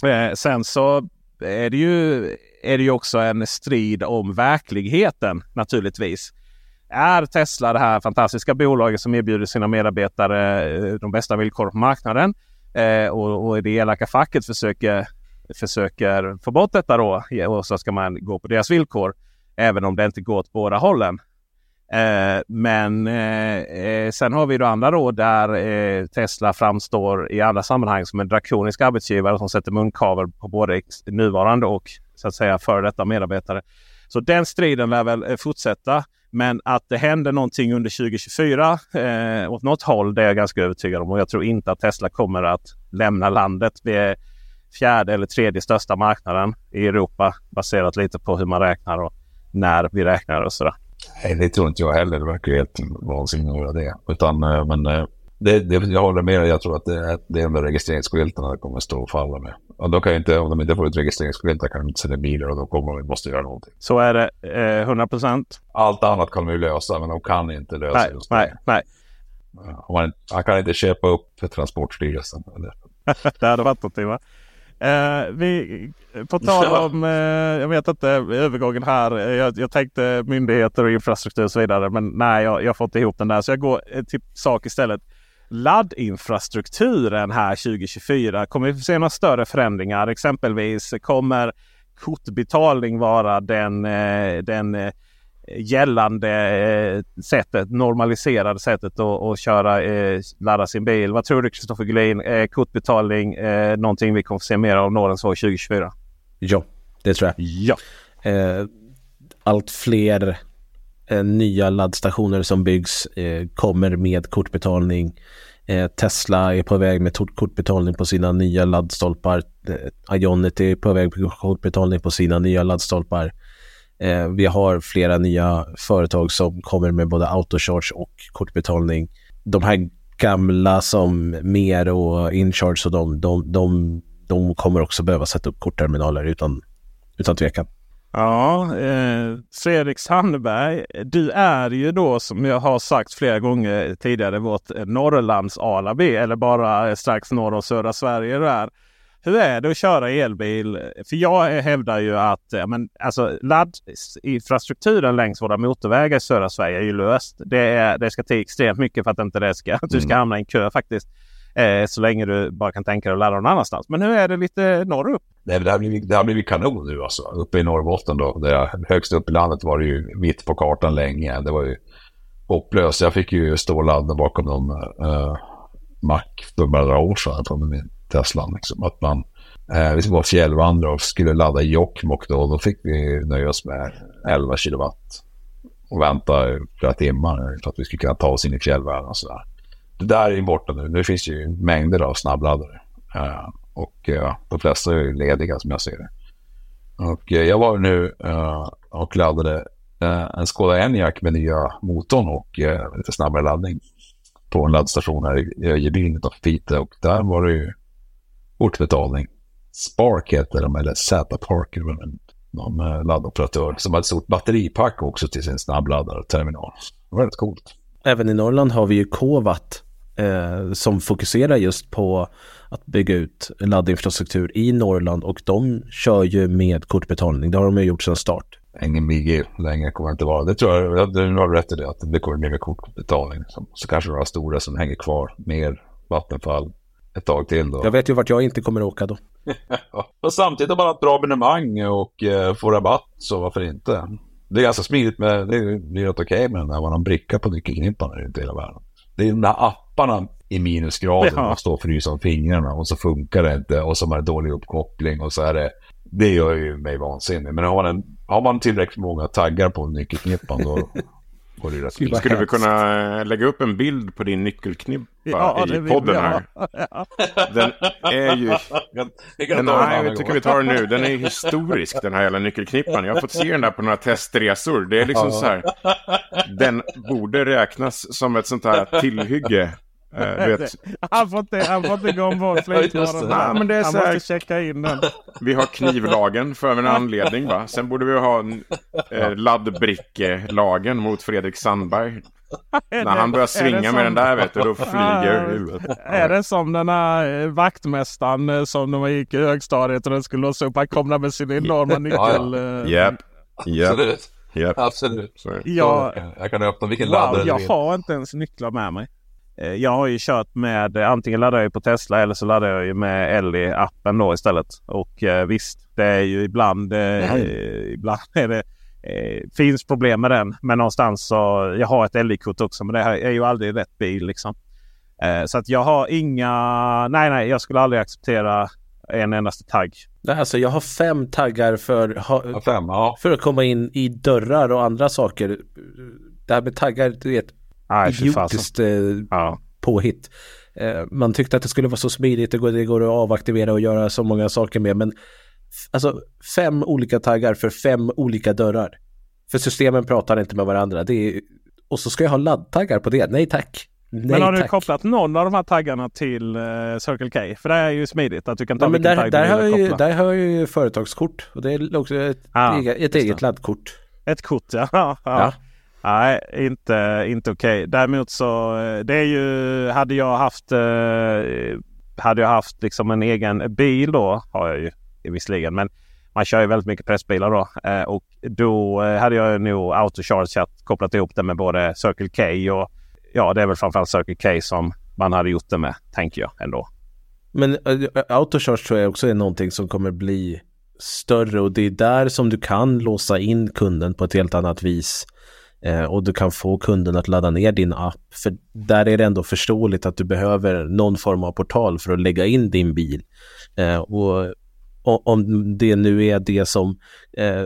Eh, sen så är det, ju, är det ju också en strid om verkligheten naturligtvis. Är Tesla det här fantastiska bolaget som erbjuder sina medarbetare eh, de bästa villkoren på marknaden? Eh, och, och det elaka facket försöker, försöker få bort detta då. Och så ska man gå på deras villkor. Även om det inte går åt båda hållen. Eh, men eh, eh, sen har vi då andra då där eh, Tesla framstår i andra sammanhang som en drakonisk arbetsgivare som sätter munkavel på både nuvarande och så att säga före detta medarbetare. Så den striden lär väl eh, fortsätta. Men att det händer någonting under 2024 eh, åt något håll det är jag ganska övertygad om. Och jag tror inte att Tesla kommer att lämna landet. Vi är fjärde eller tredje största marknaden i Europa baserat lite på hur man räknar och när vi räknar och sådär. Nej, det tror inte jag heller. Det verkar helt vansinnigt att göra det. Utan, eh, men eh, det, det, jag håller med dig. Jag tror att det är, det är de registreringsskyltarna kommer att stå och falla med. Och då kan inte, om de inte får ut registreringsskyltar kan de inte sälja bilar och då kommer de måste göra någonting. Så är det eh, 100 procent. Allt annat kan de ju lösa, men de kan inte lösa nej, just det. Nej, nej. Man, man kan inte köpa upp Transportstyrelsen. det hade varit någonting va? Eh, vi, på tal om, eh, jag vet inte, övergången här. Jag, jag tänkte myndigheter och infrastruktur och så vidare. Men nej, jag, jag får inte ihop den där. Så jag går till sak istället. Laddinfrastrukturen här 2024. Kommer vi få se några större förändringar? Exempelvis kommer kortbetalning vara den, eh, den eh, gällande eh, sättet, normaliserade sättet att, att köra, eh, ladda sin bil. Vad tror du Kristoffer Gullin? Eh, kortbetalning, eh, någonting vi kommer få se mer av Norrlands 2024? Ja, det tror jag. Ja. Eh, allt fler eh, nya laddstationer som byggs eh, kommer med kortbetalning. Eh, Tesla är på väg med kortbetalning på sina nya laddstolpar. Ionity är på väg med kortbetalning på sina nya laddstolpar. Eh, vi har flera nya företag som kommer med både autocharge och kortbetalning. De här gamla som Mer och Incharge och de, de, de, de kommer också behöva sätta upp kortterminaler utan, utan tvekan. Ja, eh, Fredrik Sandberg, du är ju då som jag har sagt flera gånger tidigare vårt Norrlands Alabi eller bara eh, strax norr om södra Sverige. Där. Hur är det att köra elbil? För jag hävdar ju att men, alltså, laddinfrastrukturen längs våra motorvägar i södra Sverige är ju löst. Det, är, det ska till extremt mycket för att inte det ska, att du ska mm. hamna i en kö faktiskt. Eh, så länge du bara kan tänka dig att ladda någon annanstans. Men hur är det lite norrut? Nej, det, har blivit, det har blivit kanon nu alltså. Uppe i Norrbotten då. Där högst upp i landet var det ju mitt på kartan länge. Det var ju hopplöst. Jag fick ju stå och ladda bakom någon uh, mack för några år sedan på min Teslan. Liksom. Att man, eh, vi var fjällvandrare och skulle ladda i Jokkmokk då. Då fick vi nöja oss med 11 kilowatt och vänta flera timmar för att vi skulle kunna ta oss in i fjällvärlden och sådär. Det där är borta nu. Nu finns ju mängder av snabbladdare. Eh, och eh, de flesta är lediga som jag ser det. Och eh, jag var nu eh, och laddade eh, en Skoda Enyaq med nya motorn och eh, lite snabbare laddning på en laddstation här i Öjebyn utanför Piteå. Och där var det ju kortbetalning. Spark heter de, eller Z-Park, någon eh, laddoperatör som har ett stort batteripack också till sin snabbladdarterminal. Väldigt coolt. Även i Norrland har vi ju Kovat eh, som fokuserar just på att bygga ut laddinfrastruktur i Norrland och de kör ju med kortbetalning. Det har de ju gjort sedan start. Ingen BG längre kommer det inte vara. Det tror jag, du har rätt i det, att det kommer bli med kortbetalning. Så kanske några stora som hänger kvar, mer Vattenfall, ett tag till då. Jag vet ju vart jag inte kommer åka då. och samtidigt har man ett bra abonnemang och eh, får rabatt, så varför inte? Det är ganska smidigt med, det blir rätt okej okay med när man har en bricka på nyckelknippan runt hela världen. Det är de där apparna i minusgraden, ja. man står och fryser om fingrarna och så funkar det inte och så har man dålig uppkoppling och så är det det gör ju mig vansinnig. Men har man, en, har man tillräckligt många taggar på nyckelknippan då, Och det rätt Skulle vi kunna eh, lägga upp en bild på din nyckelknippa ja, i podden här? Ja. Den är ju... Den, nej, jag tycker vi tar den nu. Den är historisk den här jävla nyckelknippan. Jag har fått se den där på några testresor. Det är liksom så här. Den borde räknas som ett sånt här tillhygge Uh, vet... Han får inte, han får inte gå ombord flygplanen. Men det är han måste checka in den. Vi har knivlagen för en anledning va. Sen borde vi ha en, eh, laddbrickelagen mot Fredrik Sandberg. När han börjar svinga med den där vet du, då flyger huvudet. Är det som den här vaktmästaren eh, som när man gick i högstadiet och den skulle låsa upp. Han kom där med sin enorma nyckel. Japp, japp. Absolut. japp. Absolut. Så det. Ja, Jag kan öppna vilken wow, laddare jag har inte ens nycklar med mig. Eh, Jag har ju kört med, eh, antingen laddar jag på Tesla eller så laddar jag ju med Ellie-appen då istället. Och eh, visst, det är ju ibland, eh, ibland är det, eh, finns problem med den. Men någonstans så, jag har ett Ellie-kort också men det här är ju aldrig rätt bil liksom. Eh, så att jag har inga, nej nej jag skulle aldrig acceptera en endaste tagg. Nej, Alltså jag har fem taggar för, ha, Fem, ja. för att komma in i dörrar och andra saker. Det här med taggar, det är fasen. idiotiskt eh, Ja. påhitt. Eh, man tyckte att det skulle vara så smidigt, det går, det går att avaktivera och göra så många saker med. Men alltså fem olika taggar för fem olika dörrar. För systemen pratar inte med varandra. Det är, och så ska jag ha laddtaggar på det. Nej tack. Nej, Men har du tack. kopplat någon av de här taggarna till eh, Circle K? För det är ju smidigt att du kan ta Ja, vilken där, tagg där, du har vill ju, koppla. där har jag ju företagskort och det är också ett, Ah, eget, ett eget laddkort. Ett kort ja. ja, ja. Nej, inte, inte okej. Däremot så eh, det är ju, hade jag haft, eh, hade jag haft liksom en egen bil då, har jag ju visserligen. Men man kör ju väldigt mycket pressbilar då. Eh, och då hade jag nog autochargeat, kopplat ihop det med både Circle K och ja, det är väl framförallt Circle K som man hade gjort det med, tänker jag ändå. Men uh, autocharge tror jag också är någonting som kommer bli större och det är där som du kan låsa in kunden på ett helt annat vis. Eh, och du kan få kunden att ladda ner din app. För där är det ändå förståeligt att du behöver någon form av portal för att lägga in din bil. Eh, och, om det nu är det som eh,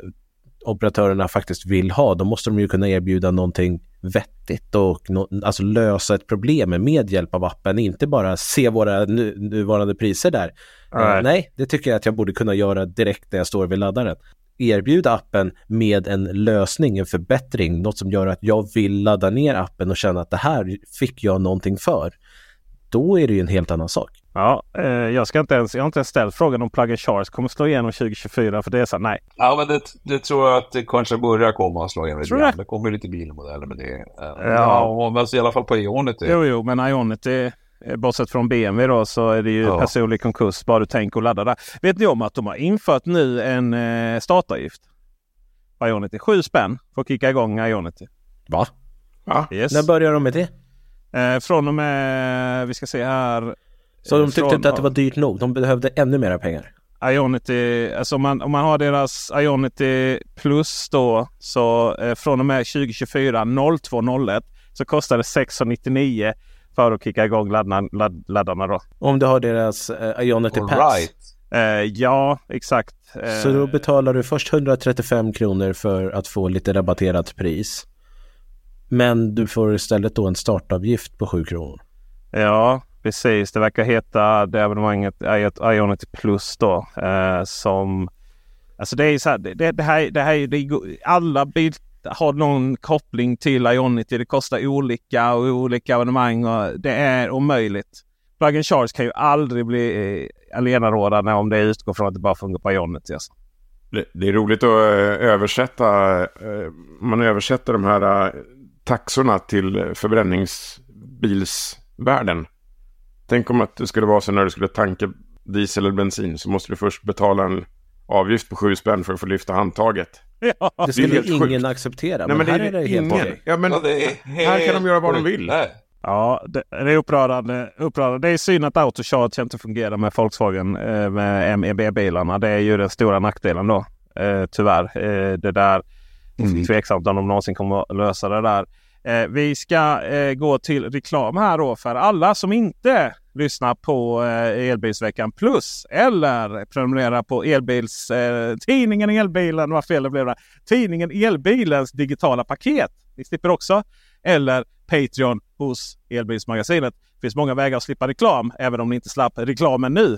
operatörerna faktiskt vill ha, då måste de ju kunna erbjuda någonting vettigt och no, alltså lösa ett problem med hjälp av appen, inte bara se våra nu, nuvarande priser där. Nej. Eh, nej, det tycker jag att jag borde kunna göra direkt när jag står vid laddaren. Erbjuda appen med en lösning, en förbättring, något som gör att jag vill ladda ner appen och känna att det här fick jag någonting för. Då är det ju en helt annan sak. Ja, eh, jag, ska inte ens, jag har inte ens ställt frågan om Plug and Charge kommer slå igenom 2024 för det är så nej. Ja, men det, det tror jag att det kanske börjar komma att slå igenom lite grann. det? Kommer lite bilmodeller med det. Ja, Ja. ja men alltså i alla fall på Ionity. Jo, jo, men Ionity, eh, bortsett från BMW då, så är det ju Ja. personlig konkurs bara du tänker att ladda där. Vet ni om att de har infört nu en eh, startavgift? På Ionity. Sju spänn för att kicka igång Ionity. Va? Ja. Yes. När börjar de med det? Eh, från och med, vi ska se här. Så eh, de tyckte från- inte att det var dyrt nog? De behövde ännu mera pengar? Ionity, alltså om man, om man har deras Ionity Plus då så eh, från och med 2024 0201 så kostar det 699 för att kicka igång laddarna, ladd, laddarna då. Om du har deras eh, Ionity All Pass? right. Eh, ja, exakt. Eh, Så då betalar du först 135 kronor för att få lite rabatterat pris. Men du får istället då en startavgift på 7 kronor. Ja, precis. Det verkar heta det abonnemanget Ionity Plus då. Eh, som, alltså det är så här, det, det här, det här är- det är, alla bil har någon koppling till Ionity. Det kostar olika och olika abonnemang och det är omöjligt. Plug and Charge kan ju aldrig bli eh, allenarådande om det utgår från att det bara funkar på Ionity. Alltså. Det, är roligt att eh, översätta. Eh, man översätter de här taxorna till förbränningsbilsvärlden. Tänk om att det skulle vara så när du skulle tanka diesel eller bensin så måste du först betala en avgift på sju spänn för att få lyfta handtaget. Ja. Det skulle helt ingen sjukt. acceptera. Nej, men, men här det är det helt okej. Ja, men Ja, det är här kan de göra vad de helt vill. Nej. Ja, det, det är upprörande, upprörande. Det är synd att autocharge inte fungerar med Volkswagen eh, med MEB-bilarna. Det är ju den stora nackdelen då. Eh, tyvärr. Eh, det där Mm. tveksamt om de någonsin kommer att lösa det där. Eh, vi ska eh, gå till reklam här då för alla som inte Lyssna på eh, Elbilsveckan Plus eller prenumerera på elbils, eh, tidningen Elbilen, vad fel det blev där. Tidningen Elbilens digitala paket. Ni slipper också. Eller Patreon hos Elbilsmagasinet. Det finns många vägar att slippa reklam även om ni inte slapp reklamen nu.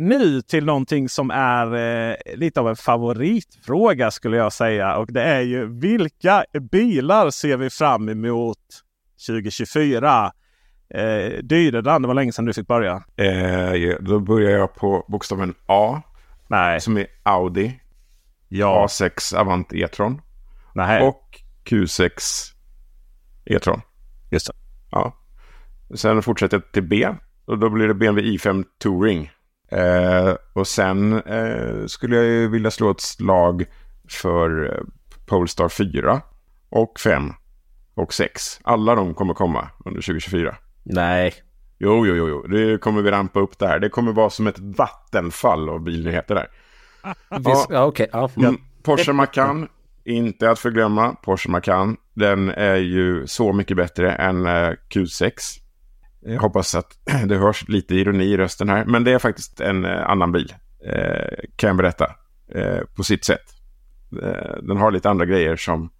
Nu till någonting som är eh, lite av en favoritfråga skulle jag säga. Och det är ju vilka bilar ser vi fram emot 2024? Eh, Dyredan, det var länge sedan du fick börja. Eh, då börjar jag på bokstaven A. Nej. Som är Audi. Ja. A6 Avant E-tron. Nej. Och Q6 E-tron. Just det. Ja. Sen fortsätter jag till B. Och då blir det BMW i5 Touring. Eh, och sen eh, skulle jag ju vilja slå ett slag för eh, Polestar 4 och 5 och 6. Alla de kommer komma under 2024. Nej. Jo, jo, jo, jo. Det kommer vi rampa upp där. Det kommer vara som ett vattenfall av bilnyheter där. Visst, ja, okej. Ja. Mm, Porsche Macan, inte att förglömma. Porsche Macan, den är ju så mycket bättre än eh, Q6. Jag hoppas att det hörs lite ironi i rösten här. Men det är faktiskt en eh, annan bil. Eh, kan jag berätta. Eh, på sitt sätt. Den har lite andra grejer som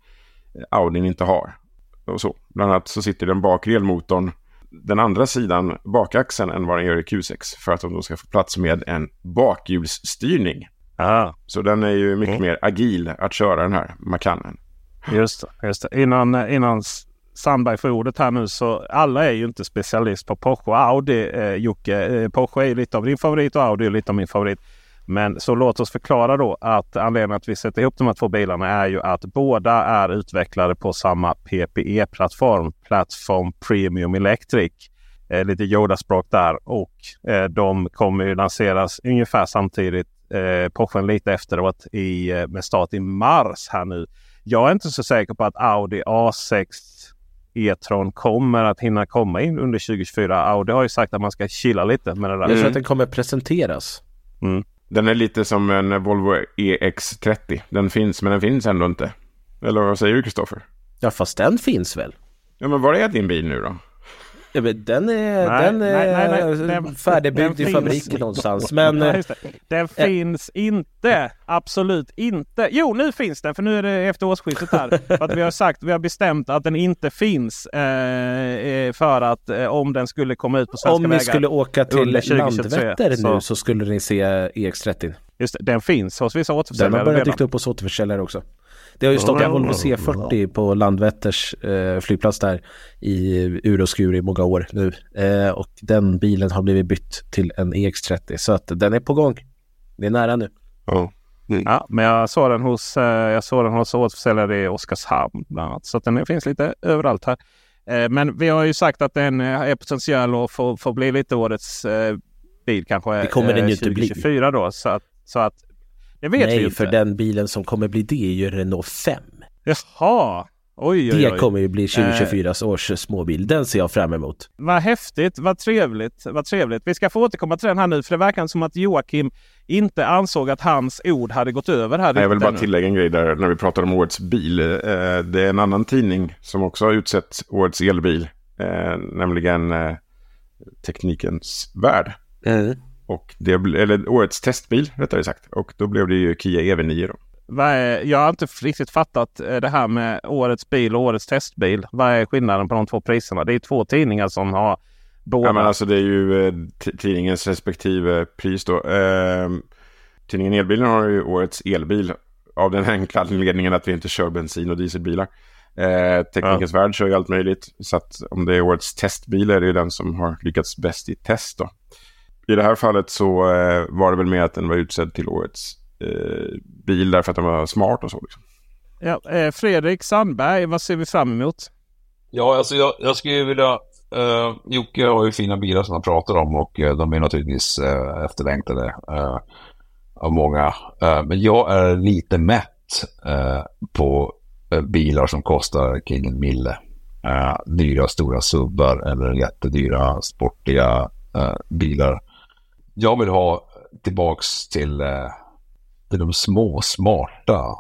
Audin inte har. Och så. Bland annat så sitter den bakre elmotorn den andra sidan bakaxeln än vad den gör i Q6. För att de då ska få plats med en bakhjulsstyrning. Ah. Så den är ju mycket mer agil att köra den här Macanen. Just det. Just det. Innan, innan Sandberg får ordet här nu så alla är ju inte specialist på Porsche och Audi. Eh, Jocke, eh, Porsche är lite av din favorit och Audi är lite av min favorit. Men så låt oss förklara då att anledningen att vi sätter ihop de här två bilarna är ju att båda är utvecklade på samma PPE-plattform. Plattform Premium Electric. Eh, lite Yoda-språk där och eh, de kommer ju lanseras ungefär samtidigt. Eh, Porschen lite efteråt i, eh, med start i mars här nu. Jag är inte så säker på att Audi A6 E-tron kommer att hinna komma in under 2024. Audi har ju sagt att man ska chilla lite med det där. Jag tror att den kommer presenteras. Mm. Den är lite som en Volvo EX30. Den finns men den finns ändå inte. Eller vad säger du Kristoffer? Ja fast den finns väl? Ja men var är din bil nu då? Ja, men den är, Nej, den är nej, nej, den- färdigbyggd den i fabriken någonstans. Men Ja, eh. Den finns inte. Absolut inte. Jo, nu finns den. För nu är det efter årsskiftet här. för att vi har sagt, vi har bestämt att den inte finns. Eh, eh, för att eh, om den skulle komma ut på svenska om ni vägar skulle åka till under 2023, Landvetter så- nu så skulle ni se EX30. Just det, den finns hos vissa Den återförsäljare har börjat dyka upp hos återförsäljare också. Det har ju stått en Volvo C40 på Landvetters eh, flygplats där i ur och skur i många år nu. Eh, och den bilen har blivit bytt till en EX30 så att den är på gång. Det är nära nu. Ja. Ja, men jag såg den hos, eh, jag såg den hos återförsäljare i Oskarshamn bland annat. Så att den finns lite överallt här. Eh, Men vi har ju sagt att den eh, är potentiell att få, få bli lite årets eh, bil kanske. Det kommer den ju inte bli. 2024 då. Så att, så att det vet vi Nej, inte. för den bilen som kommer bli det är ju Renault 5. Jaha! Oj, oj, oj. Det kommer ju bli 2024 års småbil. Den ser jag fram emot. Vad häftigt, vad trevligt, vad trevligt. Vi ska få återkomma till den här nu för det verkar som att Joakim inte ansåg att hans ord hade gått över här. Nej, jag vill bara ännu. tillägga en grej där när vi pratar om årets bil. Eh, Det är en annan tidning som också har utsett årets elbil. eh, Nämligen eh, Teknikens Värld. Och det, eller årets testbil rättare sagt. Och då blev det ju Kia EV9 då. Jag har inte riktigt fattat eh, det här med årets bil och årets testbil. Vad är skillnaden på de två priserna? Det är två tidningar som har båda. Ja, men alltså det är ju eh, tidningens respektive pris då. Eh, tidningen Elbilen har ju årets elbil. Av den enkla anledningen att vi inte kör bensin och dieselbilar. Eh, Teknikens Värld kör ju allt möjligt. Så att om det är årets testbil är det ju den som har lyckats bäst i test då. I det här fallet så eh, var det väl med att den var utsedd till årets eh, bil därför att den var smart och så. Liksom. Ja, eh, Fredrik Sandberg, vad ser vi fram emot? Ja, alltså jag, jag skulle vilja... Uh, Jocke har ju fina bilar som han pratar om och eh, de är naturligtvis uh, efterlängtade eh, av många. Eh, men jag är lite mätt eh, på eh, bilar som kostar kring en mille. Eh, dyra stora subbar eller jättedyra sportiga eh, bilar. Jag vill ha tillbaks till, eh, till de små smarta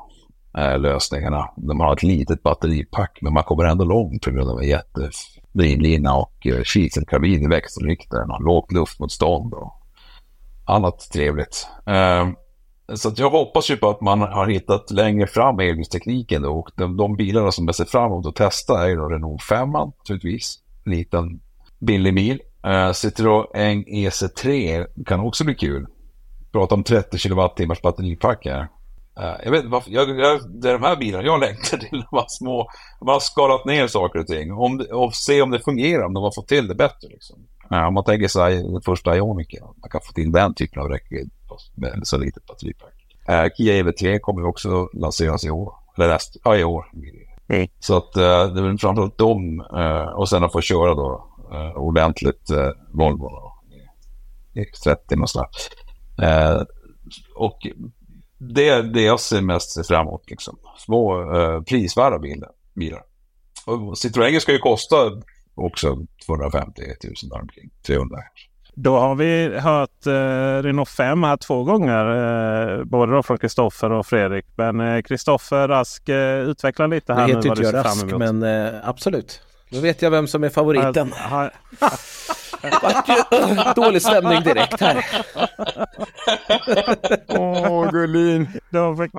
eh, lösningarna. Där man har ett litet batteripack men man kommer ändå långt på grund av en jättedrivlina och eh, kiselkarbin i växelriktaren och lågt luftmotstånd och annat trevligt. Så att jag hoppas ju på att man har hittat längre fram i elbilstekniken och de, de bilarna som jag ser fram emot att testa är då Renault 5 naturligtvis. En liten billig bil. Uh, Citroën EC3 kan också bli kul. Prata om 30 kilowattimmars batteripack här. Uh, jag vet varför, jag, jag, det är de här bilarna jag längtar till. De här små, man har skalat ner saker och ting. Om, och se om det fungerar, om de har fått till det bättre. Liksom. Ja, om man tänker sig den första Ioniqen, man kan få till den typen av räckvidd med så litet batteripack. Uh, Kia EV3 kommer också lanseras i år. Eller näst, ja i år. Så att uh, det är framförallt dem uh, och sen att få köra då uh, ordentligt uh, Volvo då. X30 och sådär. Uh, och det är det jag ser mest ser fram emot liksom. Små uh, prisvärda bilar. bilar. Och Citroën ska ju kosta också 250 000 där omkring. 300 kanske. Då har vi hört eh, Renault 5 här två gånger. Eh, både då från Kristoffer och Fredrik. Men Kristoffer Rask, eh, utveckla lite här nu heter vad inte du jag ser Rask fram emot. men eh, absolut. Då vet jag vem som är favoriten. Har- Vart ju dålig stämning direkt här. Åh, Gullin! Då fick,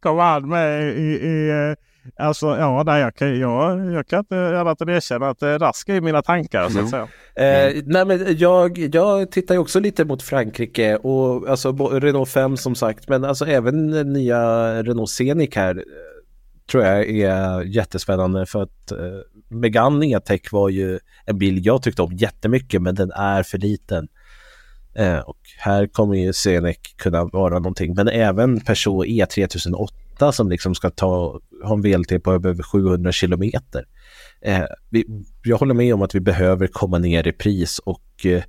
kom han med i... i eh, alltså, ja, nej, jag, kan, jag, jag kan inte annat än erkänna att eh, Rask är i mina tankar så att säga. Eh, nej men jag, jag tittar ju också lite mot Frankrike och alltså Renault 5 som sagt men alltså även nya Renault Scenic här eh, tror jag är jättespännande för att eh, Megane E-Tech var ju en bil jag tyckte om jättemycket men den är för liten. Eh, och här kommer ju Scenic kunna vara någonting men även Peugeot E3008 som liksom ska ta, ha en VLT på över 700 kilometer. Eh, vi, jag håller med om att vi behöver komma ner i pris och eh,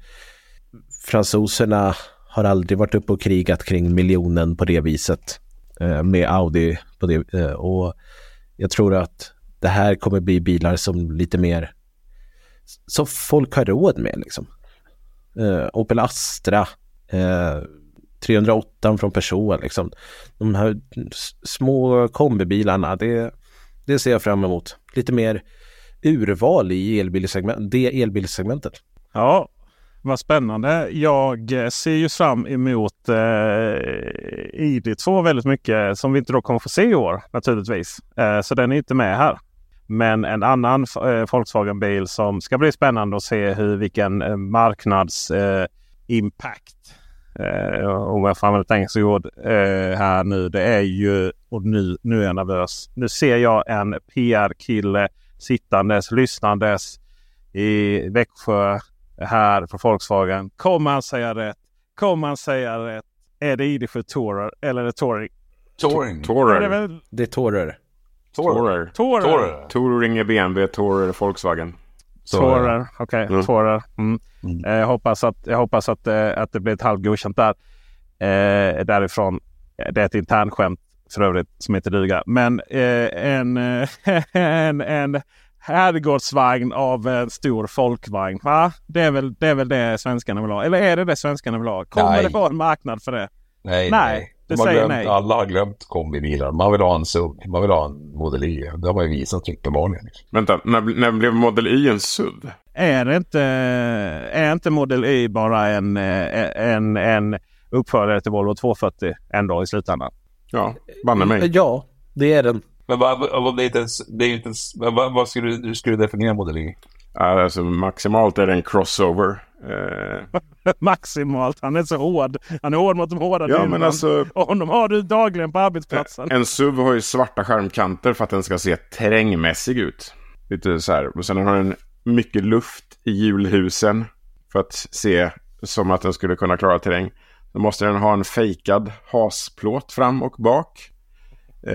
fransoserna har aldrig varit uppe och krigat kring miljonen på det viset eh, med Audi. På det, eh, och jag tror att det här kommer bli bilar som lite mer som folk har råd med liksom. Eh, Opel Astra, eh, 308 från Peugeot liksom. De här små kombibilarna, det, det ser jag fram emot. Lite mer urval i elbilsegment, det elbilsegmentet. Ja, vad spännande. Jag eh, ser ju fram emot eh, ID2 väldigt mycket som vi inte då kommer få se i år naturligtvis. Eh, så den är inte med här. Men en annan eh, Volkswagen-bil som ska bli spännande att se hur vilken eh, marknads eh, eh, om jag får använda ett engelskt ord eh, här nu. Det är ju, och nu, nu är jag nervös. Nu ser jag en PR-kille sittandes, lyssnandes i Växjö här på Volkswagen. Kommer han säga rätt? Kommer han säga rätt? Är det ID7 Tourer eller är det Touring? Touring. Tourer. Det är Tourer. Tourer. Tourer? Tourer. Touring är BMW, Tourer är Volkswagen. Tourer, okej. Mm. Tourer. Mm. Eh, Jag hoppas, att, jag hoppas att, eh, att det blir ett halvgodkänt där. Eh, därifrån. Det är ett internskämt för övrigt som inte duga. Men eh, en, eh, en, en herrgårdsvagn av en stor folkvagn. Va? Det, är väl, det är väl det svenskarna vill ha. Eller är det det svenskarna vill ha? Kommer Nej. det vara en marknad för det? Nej, Nej, nej. Det De har säger glömt, nej. Alla har glömt kombibilar. Man vill ha en SUV. Man vill ha en Model Y. Det har man ju visat uppenbarligen. Liksom. Vänta, när, när blev Model Y en SUV? Är, inte, är inte Model Y bara en, eh, en, en uppföljare till Volvo 240 ändå i slutändan? Ja, banne mig. Ja, det är den. Men vad, vad, det är inte ens, det är ju inte ens, vad, vad skulle, du- skulle du definiera Model Y? Alltså, maximalt är det en crossover. Eh, Maximalt. Han är så hård. Han är hård mot de hårda ja, men alltså Och honom har du dagligen på arbetsplatsen. en SUV har ju svarta skärmkanter för att den ska se terrängmässig ut. Lite så här. Och sen har den mycket luft i hjulhusen för att se som att den skulle kunna klara terräng. Då måste den ha en fejkad hasplåt fram och bak. Ja,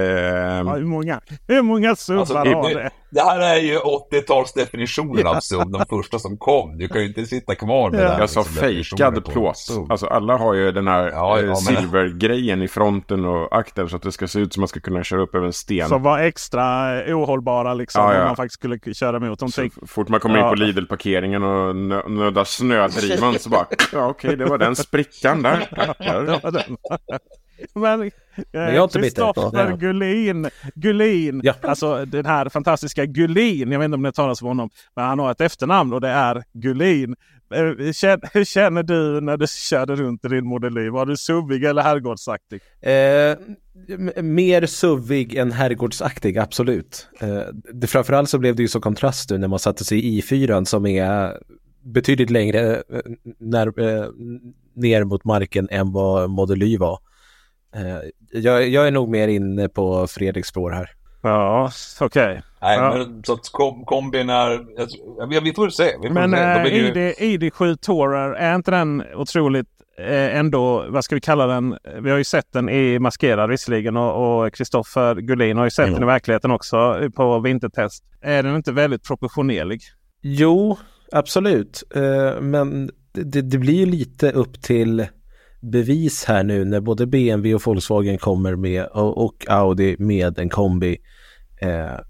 hur många, hur många SUVar Alltså, har det, det? här är ju 80-talsdefinitionen av SUV, de första som kom. Du kan ju inte sitta kvar med Ja. den. Jag sa liksom, fejkad plåt. Alltså alla har ju den här Ja, eh, ja, men- silvergrejen i fronten och akten så att det ska se ut som att man ska kunna köra upp över en sten. Som var extra eh, ohållbara liksom. Ja, ja. Om man faktiskt skulle köra emot dem. Så Tänk- fort man kommer in på Lidl-parkeringen och nö- nöddar snödrivan så bara ja okej det var den sprickan där. Tackar. Men bitter. Kristoffer. Gullin. Gullin. Ja. Alltså den här fantastiska Gullin. Jag vet inte om ni har talat om honom. Men han har ett efternamn och det är Gullin. Eh, Hur känner, hur känner du när du körde runt i din Model Y? Var du suvig eller herrgårdsaktig? Eh, mer suvig än herrgårdsaktig, absolut. Eh, det, framförallt så blev det ju så kontrast nu när man satte sig i i4 som är betydligt längre eh, när, eh, ner mot marken än vad Model Y var. Eh, jag, jag är nog mer inne på Fredriks spår här. Ja, okej. Nej, Ja. men så att kom, kombin är... Jag, vi får se. Vi får Men se. eh, De är ju- ID, ID7 Tourer, är inte den otroligt eh, ändå, vad ska vi kalla den? Vi har ju sett den i maskerad visserligen och Kristoffer Gullin har ju sett Mm. den i verkligheten också eh, på vintertest. Är den inte väldigt proportionerlig? Jo, absolut. Eh, men det, det blir ju lite upp till bevis här nu när både BMW och Volkswagen kommer med och, och Audi med en kombi. Eh,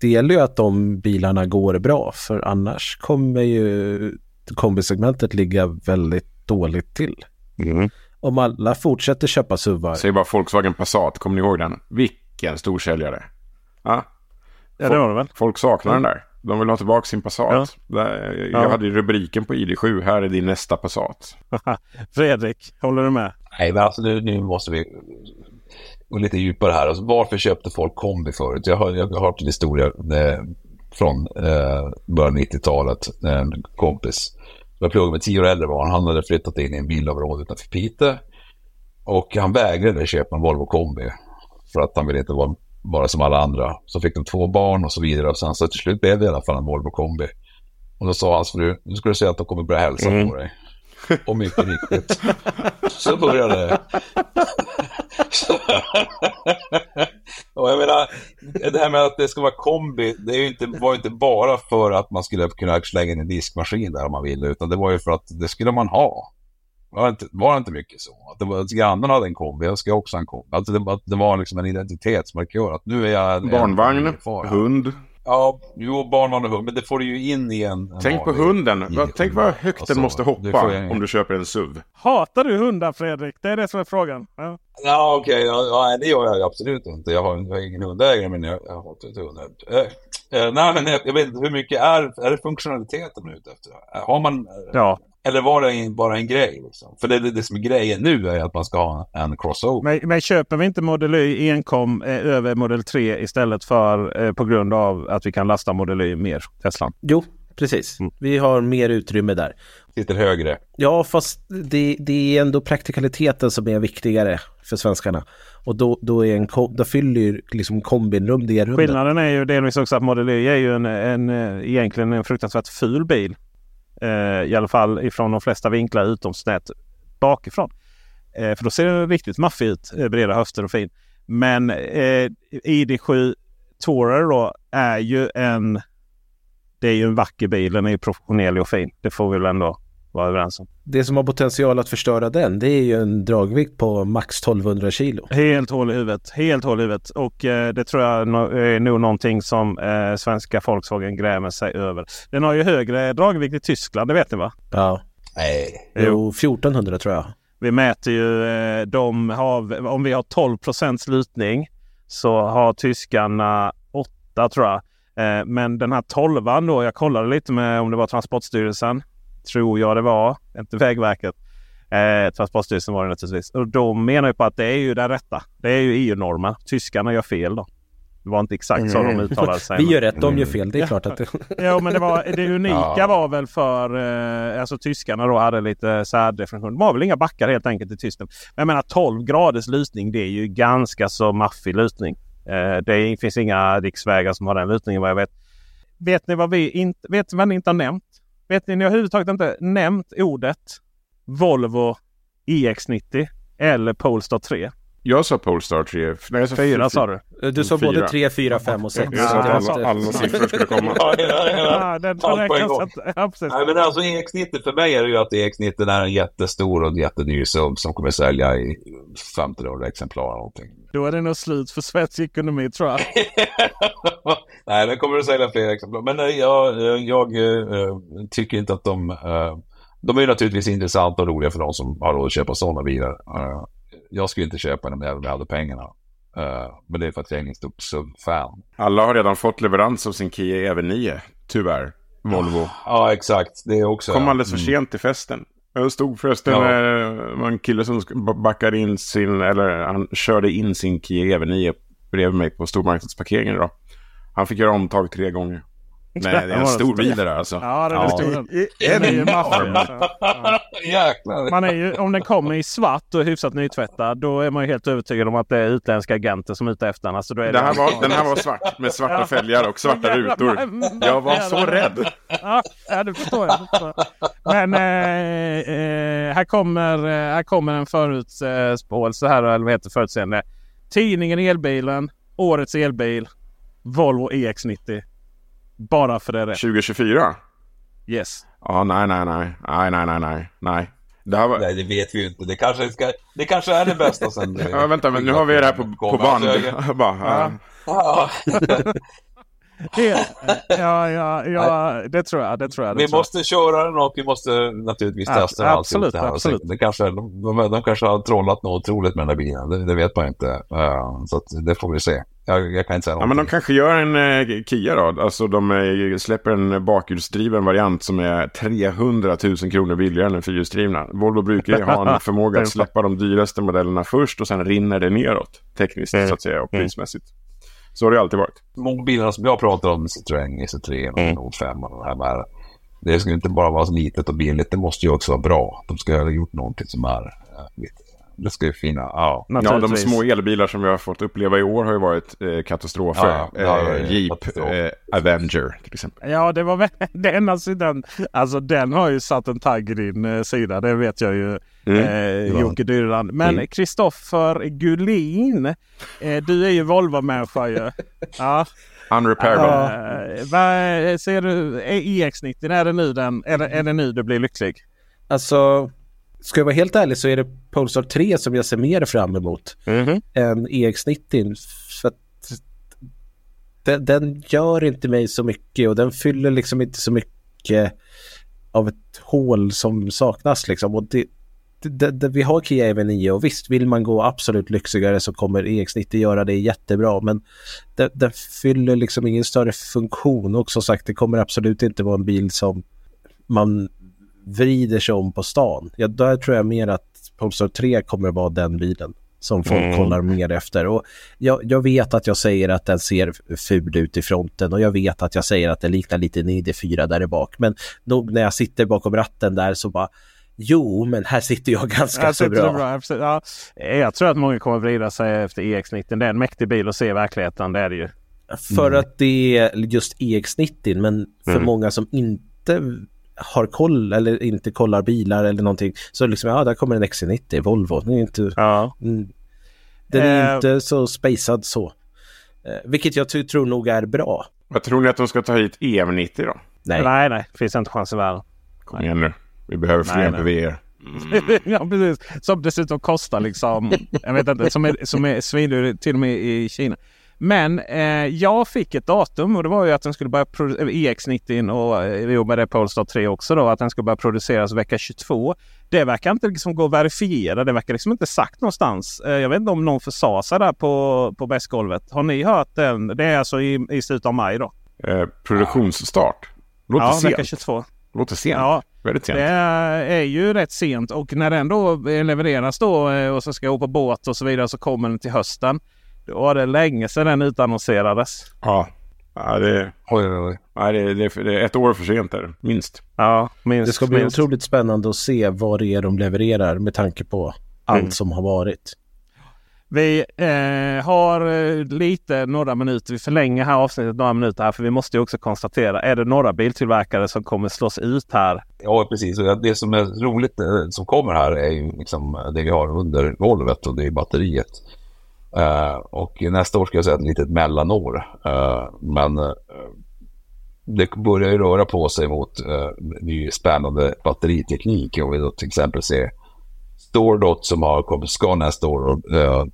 det gäller ju att de bilarna går bra för annars kommer ju kombisegmentet ligga väldigt dåligt till. Mm. Om alla fortsätter köpa SUVar. Säg bara Volkswagen Passat, kommer ni ihåg den? Vilken storsäljare. Ja, Ja, det var det väl? folk saknar den där. De vill ha tillbaka sin Passat. Där, jag Ja. hade ju rubriken på ID7, här är din nästa Passat. Fredrik, håller du med? Nej, men alltså nu, nu måste vi gå lite djupare här. Alltså, varför köpte folk kombi förut? Jag har, jag har hört en historia eh, från eh, början av 90-talet. En kompis, jag pluggade med tio år äldre var han. Han hade flyttat in i en villaområde utanför Piteå. Och han vägrade köpa en Volvo kombi. För att han ville inte vara bara som alla andra. Så fick de två barn och så vidare. Och sen så till slut blev det i alla fall en Volvo kombi. Och då sa hans fru, nu ska du se att de kommer börja hälsa Mm. på dig. Och mycket riktigt. Så började det. och jag menar, det här med att det ska vara kombi, det är inte, var ju inte bara för att man skulle kunna slänga in en diskmaskin där om man ville, utan det var ju för att det skulle man ha. Var det inte, var det inte mycket så? Att det var, att grannen hade en kombi, jag ska också ha en kombi. Alltså det, var- det var liksom en identitetsmarkör, att nu är jag en... Barnvagn, en far. hund. Ja, jo, barnvagn och hund, men det får du ju in i en... Tänk på hunden. ID7. tänk vad högt Alltså, den måste hoppa jag- om du köper en SUV. Hatar du hundar Fredrik? Det är det som är frågan. Ja. Ja, okej. Ja, ja, nej, det gör jag absolut inte. Jag har, jag har ingen hundägare, men jag, jag har inte hundar. Eh, nej, men jag, jag vet inte hur mycket är, är det funktionaliteten man är ute efter? Har man, Ja. Eller var det bara en grej? Liksom? För det, det, det som är grejen nu är att man ska ha en crossover. Men, men köper vi inte Model Y enkom eh, över Model 3 istället för eh, på grund av att vi kan lasta Model Y mer, Teslan? Jo, precis. Vi har mer utrymme där. Sitter högre. Ja, fast det, det är ändå praktikaliteten som är viktigare för svenskarna. Och då, då, är en, då fyller ju liksom kombinrum det rummet. Skillnaden är ju delvis också att Model Y är ju en, en, eh, egentligen en fruktansvärt ful bil. Eh, I alla fall ifrån de flesta vinklar utom snett bakifrån. Eh, för då ser den riktigt maffig ut. Eh, breda höfter och fin. Men eh, ID7 Tourer då är ju en... Det är ju en vacker bil. Den är ju professionell och fin. Det får vi väl ändå vara överens om. Det som har potential att förstöra den, det är ju en dragvikt på max 1200 kilo. Helt hål i huvudet. Helt hål i huvudet. Och eh, det tror jag är nog någonting som eh, svenska Volkswagen grämer sig över. Den har ju högre dragvikt i Tyskland, det vet ni va? Ja. Nej. Jo, 1400 tror jag. Vi mäter ju, eh, de har, om vi har 12% lutning så har tyskarna 8 tror jag. Eh, men den här 12 då, jag kollade lite med om det var Transportstyrelsen. Tror jag det var, inte Vägverket. Eh, Transportstyrelsen var det naturligtvis. Och de menar ju på att det är ju det rätta. Det är ju EU-normen. Tyskarna gör fel då. Det var inte exakt så de uttalade sig. Vi gör rätt, de gör fel. Det är klart att det... Ja men det, var, det unika Ja. var väl för eh, alltså tyskarna då hade lite särdefinition. Det var väl inga backar helt enkelt i Tyskland. Men jag menar 12 graders lutning det är ju ganska så maffig lutning. Eh, det finns inga riksvägar som har den lutningen vad jag vet. Vet ni vad vi inte, vet ni vad ni inte har nämnt? Vet ni, ni har överhuvudtaget inte nämnt ordet Volvo EX90 eller Polestar 3. Jag sa Polestar 3. Nej, jag sa Fyra fy- sa du. Du sa Fyra. både 3, 4, 5 och 6. Jag sa att alla, alla siffror skulle komma. Ja, ja, ja. Ja, den Allt på en gång. inte. Ja. Nej, men alltså EX90 för mig är det ju att EX90 är en jättestor och jättedyr sub som kommer sälja i 50 exemplar eller någonting. Då är det nog slut för svensk ekonomi tror jag. Nej, den kommer att sälja fler exemplar. Men nej, jag, eh, jag eh, tycker inte att de... eh, de är ju naturligtvis intressanta och roliga för de som har råd att köpa sådana bilar. Eh, jag skulle inte köpa dem även om jag hade pengarna. Eh, men det är för att jag är ingen stor sub-fan. Alla har redan fått leverans av sin Kia EV9. Tyvärr. Volvo. Ja, exakt. Det är också... Kom alldeles för Mm. sent till festen. Jag stod förresten Ja. med en kille som backade in sin, eller han körde in sin Kia EV9 bredvid mig på stormarknadsparkeringen idag. Han fick göra omtag tre gånger. Nej, det är en stor bil det där alltså. Ja, den är stor. Den. Är ju maffig. Alltså. Jäklar. Man är ju, om den kommer i svart och är hyfsat nytvättad då är man ju helt övertygad om att det är utländska agenter som är ute efter den. Alltså, då är Den här, det- var, den här var svart med svarta Ja. fälgar och svarta rutor. Jag var så rädd. Ja, ja det förstår jag. Det förstår jag. Men eh, eh, här, kommer, eh, här kommer en förutspåelse här, eller vad heter förutseende. Tidningen Elbilen, årets elbil, Volvo EX90. Bara för det är rätt. 2024? Yes. Ja, nej, nej, nej. Nej, nej, nej, nej. Nej. Det var... Nej, det vet vi ju inte. Det kanske, ska, det kanske är det bästa sen. Ja, vänta, men nu har vi det här på, på band. alltså, Bara, ja. Ja. Det, ja, ja, ja, det tror jag. Det tror jag det Vi tror jag. måste köra den och vi måste naturligtvis Ja, testa alltihop absolut, det här. absolut. Det kanske, de, de, de kanske har trollat något otroligt med den här bilen. Det, det vet man inte. Eh, så att det får vi se. Jag, jag kan inte säga Ja, någonting. men de kanske gör en eh, Kia då. Alltså de eh, släpper en bakhjulsdriven variant som är 300 000 kronor billigare än den fyrhjulsdrivna. Volvo brukar ju ha en förmåga att släppa de dyraste modellerna först och sen rinner det neråt. Tekniskt så att säga och prismässigt. Så har det alltid varit. Många bilarna som jag pratar om, Citroën, EC3 och Renault 5 och de här det ska inte bara vara så litet och billigt, det måste ju också vara bra. De ska ha gjort någonting som är, ja, vet, det ska ju fina, ja. Ja, de små elbilar som vi har fått uppleva i år har ju varit eh, katastrofer. Ja, ja, ja, ja, eh, Jeep katastrof. eh, Avenger till exempel. Ja, det var väl den alltså, den, alltså den har ju satt en tagg i din eh, sida. Det vet jag ju. Mm. Eh, Jocke Dyrland. Men Mm. Kristoffer Gullin. Eh, du är ju Volvo-människa ju. Ja. Unrepairable. Eh, vad ser du? Är EX90, är det nu den? Är det, är det nu du blir lycklig? Alltså, ska jag vara helt ärlig så är det Polestar 3 som jag ser mer fram emot än EX90. För den, den gör inte mig så mycket och den fyller liksom inte så mycket av ett hål som saknas liksom. Och det, det, det, vi har Kia EV9 och visst, vill man gå absolut lyxigare så kommer EX90 göra det jättebra. Men den fyller liksom ingen större funktion och som sagt, det kommer absolut inte vara en bil som man vrider sig om på stan. Ja, där tror jag mer att Polestar 3 kommer vara den bilen som folk Mm. kollar mer efter. Och jag, jag vet att jag säger att den ser ful ut i fronten och jag vet att jag säger att den liknar lite en ID4 där i bak. Men nog när jag sitter bakom ratten där så bara Jo, men här sitter jag ganska Jag så bra. bra. Ja, jag tror att många kommer vrida sig efter EX90. Det är en mäktig bil att se i verkligheten. Det är det ju. För att det är just EX90 men för Mm. många som inte har koll eller inte kollar bilar eller någonting så liksom ja, där kommer en XC90 Volvo. Den är inte, mm, den är Eh. inte så spacad så. Eh, vilket jag tror nog är bra. Vad tror ni att de ska ta hit EV90 då? Nej. nej, nej. Finns inte chans i världen. Kom igen nu. Vi behöver fler. MPVer. ja, precis. Som dessutom kostar liksom, jag vet inte, som är, som är svindyr till och med i Kina. Men eh, jag fick ett datum och det var ju att den skulle börja produ- eh, EX90 och eh, jo, med det Polestar 3 också då, att den skulle börja produceras vecka 22. Det verkar inte liksom gå att verifiera. Det verkar liksom inte sagt någonstans. Eh, jag vet inte om någon försade sig där på, på bästgolvet. Har ni hört den? Det är alltså i, i slutet av maj då. Eh, produktionsstart. Låter ja, sent. vecka 22. Låter sent. Ja, Väldigt sent. Det är ju rätt sent och när den då levereras då eh, och så ska gå på båt och så vidare så kommer den till hösten. Då var det länge sedan den utannonserades. Ja. Ja, det, oj, oj. Ja, det, det, det är ett år för sent där, minst. Ja, minst. Det ska bli minst. otroligt spännande att se vad det är de levererar med tanke på allt Mm. som har varit. Vi eh, har eh, lite, några minuter. Vi förlänger här avsnittet några minuter här för vi måste ju också konstatera. Är det några biltillverkare som kommer slås ut här? Ja, precis. Det som är roligt eh, som kommer här är ju liksom det vi har under golvet och det är batteriet. Eh, och nästa år ska jag säga ett litet mellanår. Uh, men uh, det börjar ju röra på sig mot uh, ny spännande batteriteknik. Om vi då till exempel ser Stordot som har kommit, ska nästa år och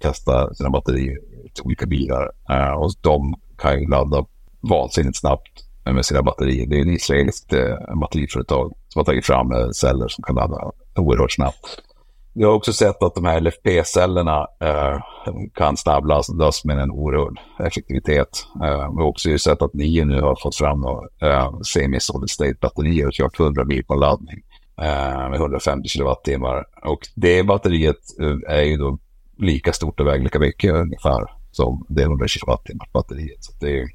testa sina batterier till olika bilar. Och de kan ju ladda vansinnigt snabbt med sina batterier. Det är ett israeliskt uh, batteriföretag som har tagit fram uh, celler som kan ladda oerhört snabbt. Vi har också sett att de här LFP-cellerna eh, kan snabbladdas med en oerhörd effektivitet. Eh, vi har också sett att NIO nu har fått fram eh, semi-solid state-batterier och kört 100 mil på laddning eh, med 150 kilowattimmar. Och det batteriet eh, är ju då lika stort och väger lika mycket ungefär som det 100 kilowattimmars batteriet. Så det är ju,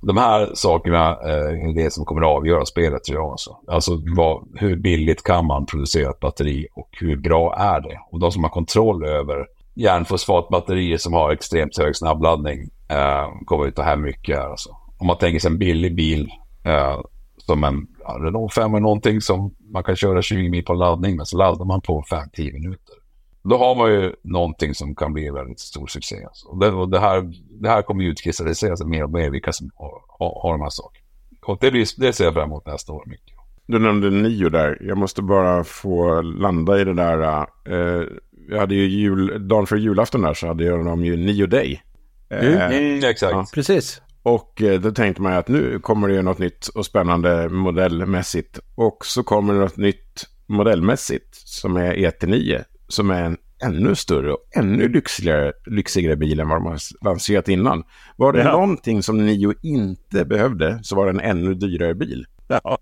de här sakerna eh, är det som kommer att avgöra spelet tror jag. Alltså, alltså vad, hur billigt kan man producera ett batteri och hur bra är det? Och de som har kontroll över järnfosfatbatterier som har extremt hög snabbladdning eh, kommer att ta hem mycket här. Alltså. Om man tänker sig en billig bil eh, som en ja, Renault 5 eller någonting som man kan köra 20 mil på laddning men så laddar man på 5-10 minuter. Då har man ju någonting som kan bli en väldigt stor succé. Alltså. Och, det, och det, här, det här kommer ju utkristallisera sig mer och mer vilka som har, har, har de här sakerna. Och det, blir, det ser jag fram emot nästa år mycket. Du nämnde nio där. Jag måste bara få landa i det där. Eh, jag hade ju jul, dagen för julafton där så hade jag de ju nio day. Mm, mm, exakt. Precis. Och eh, då tänkte man att nu kommer det ju något nytt och spännande modellmässigt. Och så kommer det något nytt modellmässigt som är ET9. Som är en ännu större och ännu lyxigare, lyxigare bil än vad de har lanserat innan. Var det Ja. någonting som Nio inte behövde så var det en ännu dyrare bil. Ja.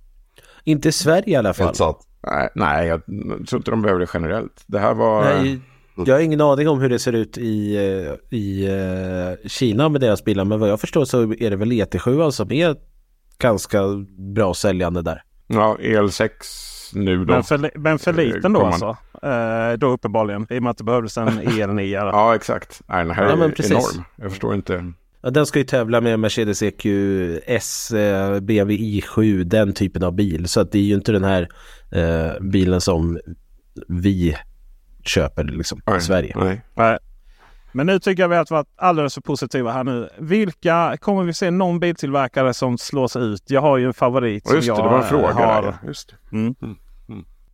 Inte i Sverige i alla fall. Nej, nej, jag tror inte de behöver det generellt. Det här var... Nej, jag har ingen aning om hur det ser ut i, eh, i eh, Kina med deras bilar. Men vad jag förstår så är det väl ET7 som är ganska bra säljande där. Ja, EL6 nu då. Men för, men för liten då alltså? Eh, då uppenbarligen. I och med att det behövdes en EL9. Ja, exakt. Nej, den här Ja, är enorm. Jag förstår inte. Ja, den ska ju tävla med Mercedes EQS, eh, BMW i7, den typen av bil. Så att det är ju inte den här eh, bilen som vi köper liksom, i Sverige. Nej. Nej. Men nu tycker jag vi har varit alldeles för positiva här nu. Vilka kommer vi se någon biltillverkare som slås ut? Jag har ju en favorit. Ja, just som det, jag det var en fråga har. där. ja. Just det. Mm.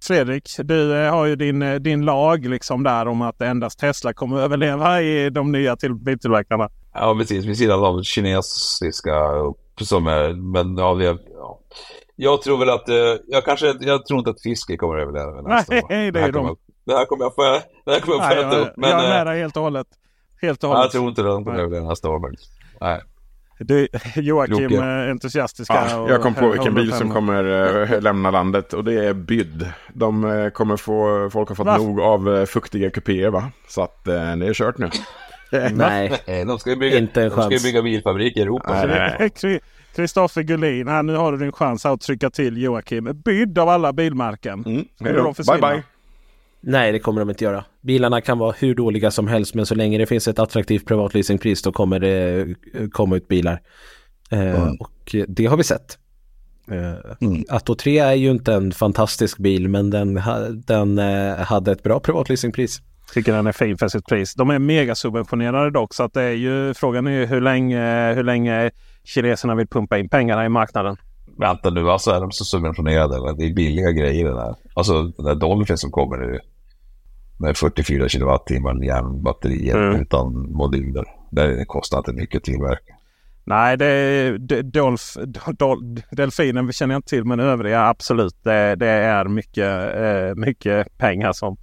Fredrik, du eh, har ju din, eh, din lag liksom där om att endast Tesla kommer att överleva i de nya till biltillverkarna. Ja, precis. Vid sidan av kinesiska som är, men ja, har, ja. Jag tror väl att, eh, jag kanske, jag tror inte att fiske kommer att överleva nästa Nej, år. det är här de. kommer, Det här kommer jag få, det här kommer jag få Nej, äta jag, upp. Men, jag är med dig helt och hållet. Helt och jag hållet. tror inte de kommer överleva nästa år faktiskt. Nej. Du, Joakim Kloka. är entusiastisk här Ja, jag kom på vilken bil som kommer eh, lämna landet och det är Byd. De eh, kommer få, folk har fått Va? nog av eh, fuktiga kupéer va? Så att eh, det är kört nu. Nej, de ska ju bygga, Inte en de ska ju chans. bygga bilfabrik i Europa. Kristoffer Gullin, här, nu har du din chans att trycka till Joakim. Bydd av alla bilmärken. Mm. Bye bye. Nej det kommer de inte göra. Bilarna kan vara hur dåliga som helst men så länge det finns ett attraktivt privatleasingpris då kommer det eh, komma ut bilar. Eh, Och det har vi sett. Eh, Atto 3 är ju inte en fantastisk bil men den, den eh, hade ett bra privatleasingpris. Tycker den är fin för sitt pris. De är megasubventionerade dock så att det är ju frågan är ju hur länge, hur länge kineserna vill pumpa in pengarna i marknaden. Vänta nu, alltså är de så subventionerade? Eller? Det är billiga grejer det där. Alltså den där Dolphin som kommer nu med 44 kilowattimmar järnbatterier Mm. utan moduler. Det kostar inte mycket att tillverka. Nej, det är Dolf, Dol, Delfinen känner jag inte till men övriga absolut. Det, det är mycket, eh, mycket pengar som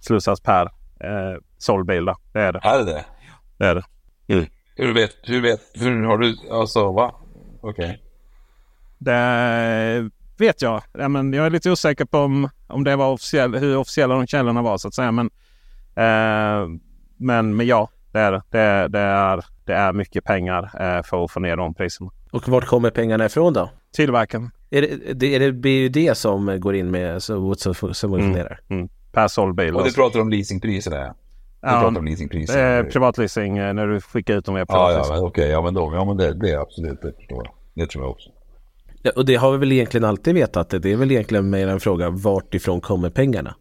slussas per eh, såld. Det är det. Är det det? det, är det. Hur vet, hur vet, hur har du, alltså va? Okej. Det vet jag. Ja, men jag är lite osäker på om, om det var officiell, hur officiella de källorna var så att säga. Men, eh, men, men ja, det är det. Det, det, är, det är mycket pengar eh, för att få ner de priserna. Och vart kommer pengarna ifrån då? Tillverkaren Är det, det, är det BUD som går in med så- så- subventionerar? mm, per såld bil. Och det pratar om leasingpriser där. Du Ja, pratar om leasingpriser. Är privatleasing eh, när du skickar ut dem via ja, ja, privatleasing. men okej, ja men då, ja men det, det är absolut, det förstår jag. Det tror jag också. Ja, och det har vi väl egentligen alltid vetat. Det är väl egentligen mer en fråga vart ifrån kommer pengarna?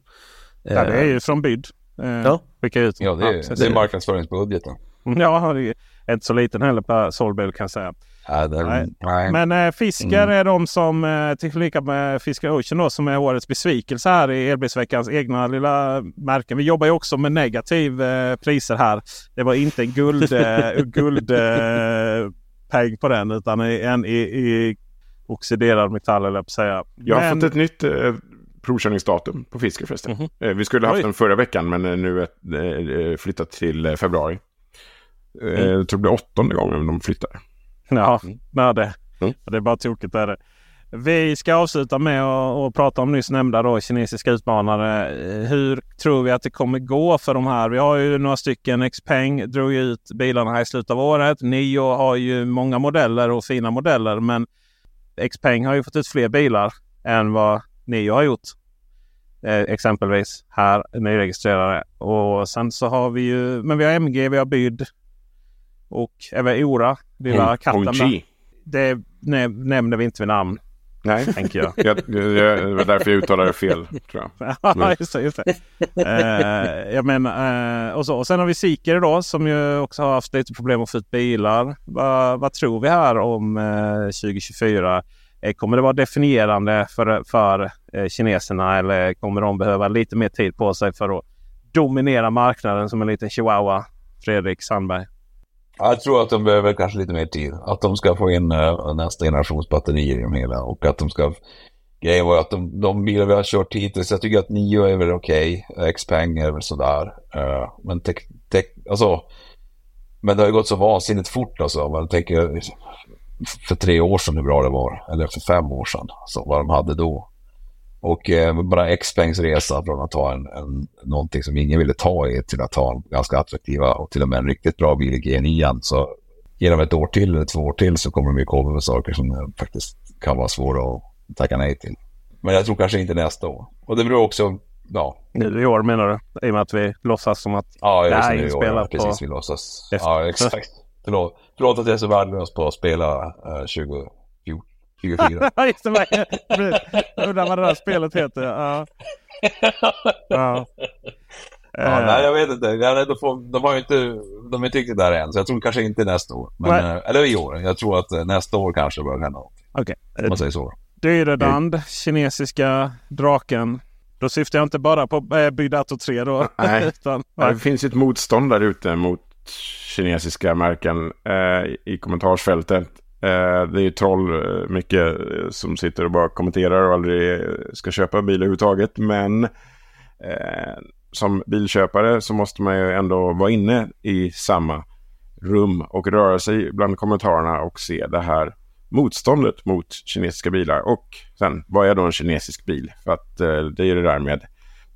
Ja, det är ju från byd. Eh, Ja. Skicka ut. Ja, det är, precis. det är marknadsföringsbudgeten. Ja, det är inte så liten heller per såld bil kan jag säga. Ja, det, Nej. nej. Men eh, Fisker Mm. är de som, eh, tillika med Fisker Ocean då, som är årets besvikelse här i Elbilsveckans egna lilla märken. Vi jobbar ju också med negativ eh, priser här. Det var inte en guld, eh, guld eh, peng på den utan i- en i, i oxiderad metall eller att säga. Jag har Men- fått ett nytt eh, provkörningsdatum på Fisker förresten. Mhm. Eh, vi skulle haft Oj. den förra veckan men eh, nu det eh, flyttat till eh, februari. Eh, Mm. Jag tror det är åttonde gången de flyttar. Ja, nej, det, Mm. det är bara tokigt. Är det. Vi ska avsluta med att prata om nyss nämnda då, kinesiska utmanare. Eh, Hur tror vi att det kommer gå för de här? Vi har ju några stycken. Xpeng drog ut bilarna här i slutet av året. Nio har ju många modeller och fina modeller. Men Xpeng har ju fått ut fler bilar än vad Nio har gjort. Eh, exempelvis här nyregistrerade. Och sen så har vi ju, men vi har MG, vi har Byd. Och även Ora, Hong- katten. Det nä- nämner vi inte vid namn, Nej, tänker jag. jag, jag, det var därför jag uttalade fel tror jag. Ja, just det. Just det. Eh, jag menar, eh, och, så. och sen har vi Seeker då som ju också har haft lite problem att få ut bilar. Va, vad tror vi här om eh, 2024? Eh, kommer det vara definierande för, för eh, kineserna eller kommer de behöva lite mer tid på sig för att dominera marknaden som en liten chihuahua? Fredrik Sandberg. Jag tror att de behöver kanske lite mer tid. Att de ska få in uh, nästa generations batterier i de hela och att de ska... Grejen var att de, de bilar vi har kört hittills, jag tycker att Nio är väl okej, Xpeng är väl sådär. Uh, men tech, tech, alltså... Men det har ju gått så vansinnigt fort alltså. Man tänker för tre år sedan hur bra det var. Eller för fem år sedan. Så vad de hade då. Och eh, bara Xpengs resa från att ha en, en, någonting som ingen ville ta i till att ha en ganska attraktiva och till och med en riktigt bra bil i G9. Så genom ett år till eller två år till så kommer de ju komma med saker som eh, faktiskt kan vara svåra att tacka nej till. Men jag tror kanske inte nästa år. Och det beror också, ja. Nu i år menar du? I och med att vi låtsas som att Ja, det här är inspelat på... Precis, vi låtsas. Efter- Ja, exakt. Förlåt, förlåt att jag är så värdelös på att spela uh, 20, 24. Ja, just det. vad- Undrar vad det där spelet heter. Ja. Ja. Ja, Eh, nej, jag vet inte. De, får, de, har ju inte, de är inte riktigt där än, så jag tror kanske inte nästa år. Men, eh, eller i år. Jag tror att eh, nästa år kanske börjar hända något. Okej. Om man säger så. Dyredand, kinesiska draken. Då syftar jag inte bara på Bydato 3 då. Nej. utan, det finns ju ett motstånd där ute mot kinesiska märken eh, i kommentarsfältet. Eh, det är ju troll eh, mycket eh, som sitter och bara kommenterar och aldrig ska köpa bil överhuvudtaget. Men eh, som bilköpare så måste man ju ändå vara inne i samma rum och röra sig bland kommentarerna och se det här motståndet mot kinesiska bilar. Och sen, vad är då en kinesisk bil? För att eh, det är ju det där med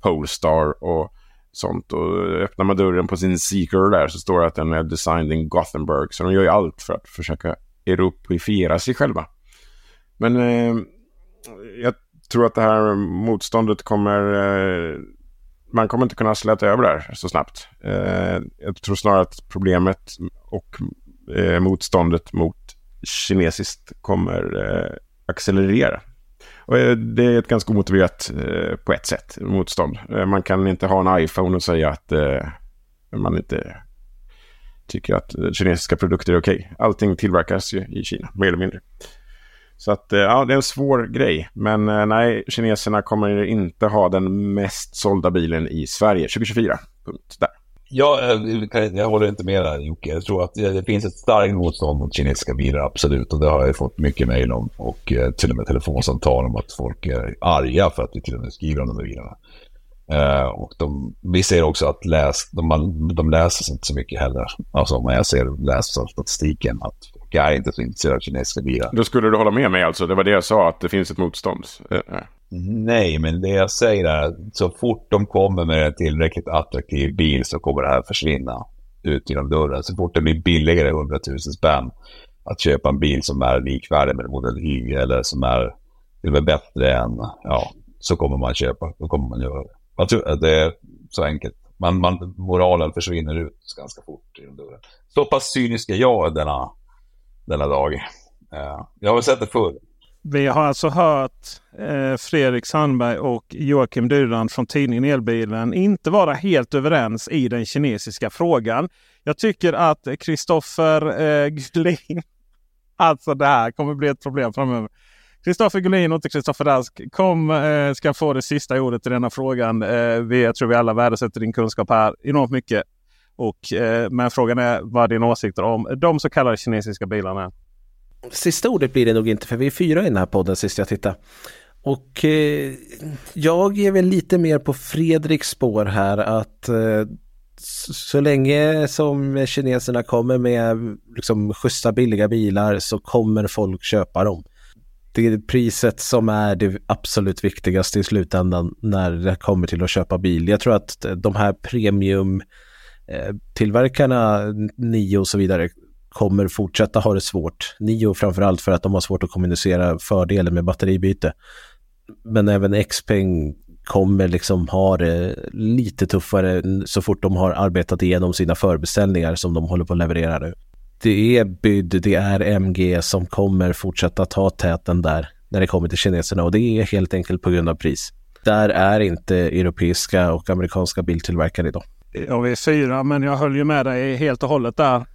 Polestar och sånt. Och öppnar man dörren på sin Seeker där så står det att den är designed in Gothenburg. Så de gör ju allt för att försöka europifiera sig själva. Men eh, jag tror att det här motståndet kommer... Eh, man kommer inte kunna släta över det här så snabbt. Eh, jag tror snarare att problemet och eh, motståndet mot kinesiskt kommer eh, accelerera. Och eh, det är ett ganska omotiverat eh, på ett sätt motstånd. Eh, man kan inte ha en iPhone och säga att man inte tycker att kinesiska produkter är okej. Okay. Allting tillverkas ju i Kina, mer eller mindre. Så att eh, ja, det är en svår grej. Men eh, nej, kineserna kommer inte ha den mest sålda bilen i Sverige 2024. Punkt där. Ja, eh, jag håller inte med där Jocke. Jag tror att det finns ett starkt motstånd mot kinesiska bilar, absolut. Och det har jag fått mycket mejl om. Och till och med telefonsamtal om att folk är arga för att vi till och med skriver om de här bilarna och de, vi ser också att läs, de, de läser inte så mycket heller. Alltså om jag ser läser statistiken att folk är inte så intresserade av kinesiska bilar. Då skulle du hålla med mig alltså? Det var det jag sa, att det finns ett motstånd? Nej, men det jag säger är att så fort de kommer med en tillräckligt attraktiv bil så kommer det här försvinna ut genom dörren. Så fort det blir billigare 100 000 spänn att köpa en bil som är likvärdig med Model Y eller som är med bättre än, ja, så kommer man köpa. Då kommer man göra det. Man tror att det är så enkelt. Man, man, moralen försvinner ut ganska fort genom dörren. Så pass cynisk är jag denna, denna dag. Uh, jag har väl sett det förr. Vi har alltså hört eh, Fredrik Sandberg och Joakim Dyrland från tidningen Elbilen inte vara helt överens i den kinesiska frågan. Jag tycker att Kristoffer eh, Gullin, alltså det här kommer bli ett problem framöver. Kristoffer Gullin och inte Kristoffer Rask kom, eh, ska få det sista ordet i denna frågan. Eh, vi, jag tror vi alla värdesätter din kunskap här enormt mycket. Och, eh, men frågan är vad dina åsikter om de så kallade kinesiska bilarna är. Sista ordet blir det nog inte för vi är fyra i den här podden sist jag tittade. Och eh, jag är väl lite mer på Fredriks spår här att eh, så länge som kineserna kommer med liksom schyssta billiga bilar så kommer folk köpa dem. Det är priset som är det absolut viktigaste i slutändan när det kommer till att köpa bil. Jag tror att de här premiumtillverkarna, eh, Nio och så vidare, kommer fortsätta ha det svårt. Nio framförallt för att de har svårt att kommunicera fördelen med batteribyte. Men även Xpeng kommer liksom ha det lite tuffare så fort de har arbetat igenom sina förbeställningar som de håller på att leverera nu. Det är BYD, det är MG som kommer fortsätta ta täten där när det kommer till kineserna och det är helt enkelt på grund av pris. Där är inte europeiska och amerikanska biltillverkare idag. Ja, vi är fyra, men jag höll ju med dig helt och hållet där.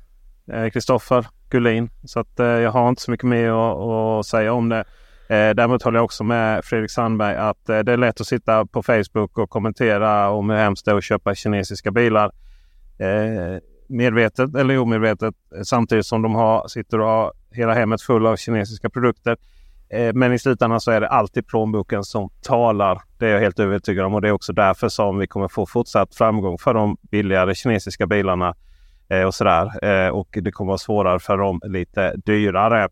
Eh, Kristoffer Gullin. Så att, eh, jag har inte så mycket mer att, att säga om det. Eh, däremot håller jag också med Fredrik Sandberg att eh, det är lätt att sitta på Facebook och kommentera om hur hemskt det är att köpa kinesiska bilar. Eh, Medvetet eller omedvetet eh, samtidigt som de har, sitter och har hela hemmet full av kinesiska produkter. Eh, men i slutändan så är det alltid plånboken som talar. Det är jag helt övertygad om och det är också därför som vi kommer få fortsatt framgång för de billigare kinesiska bilarna eh, och sådär. Och det kommer vara svårare för de lite dyrare.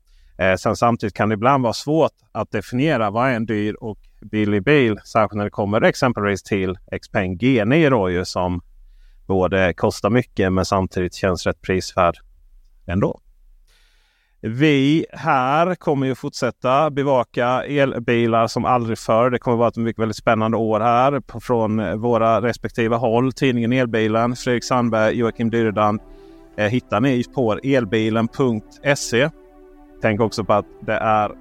Sen samtidigt kan det ibland vara svårt att definiera vad är en dyr och billig bil. Särskilt när det kommer exempelvis till Xpeng G9 då ju som både kostar mycket men samtidigt känns rätt prisvärd ändå. Vi här kommer ju fortsätta bevaka elbilar som aldrig förr. Det kommer vara ett mycket väldigt spännande år här från våra respektive håll. Tidningen Elbilen, Fredrik Sandberg, Joakim Dyredand eh, hittar ni på elbilen.se. Tänk också på att det är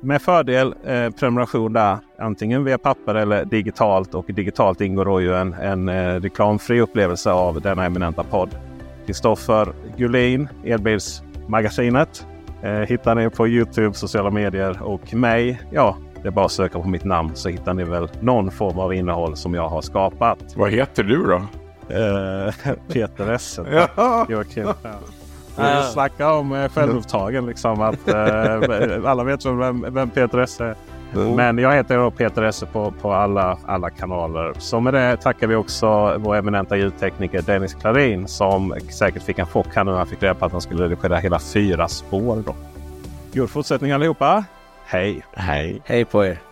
med fördel eh, prenumeration där. Antingen via papper eller digitalt. Och digitalt ingår då ju en, en eh, reklamfri upplevelse av denna eminenta podd. Kristoffer Gullin, Elbilsmagasinet Eh, hittar ni på Youtube, sociala medier och mig. Ja, det är bara att söka på mitt namn så hittar ni väl någon form av innehåll som jag har skapat. Vad heter du då? Eh, Peter Esse. Joakim. Ja. Snacka om eh, självupptagen liksom. Att, eh, alla vet vem, vem Peter Esse är. Mm. Men jag heter då Peter Esse på, på alla, alla kanaler. Så med det tackar vi också vår eminenta ljudtekniker Dennis Klarin som säkert fick en chock här nu när han fick reda på att han skulle redigera hela fyra spår. Då. God fortsättning allihopa! Hej! Hej! Hej på er!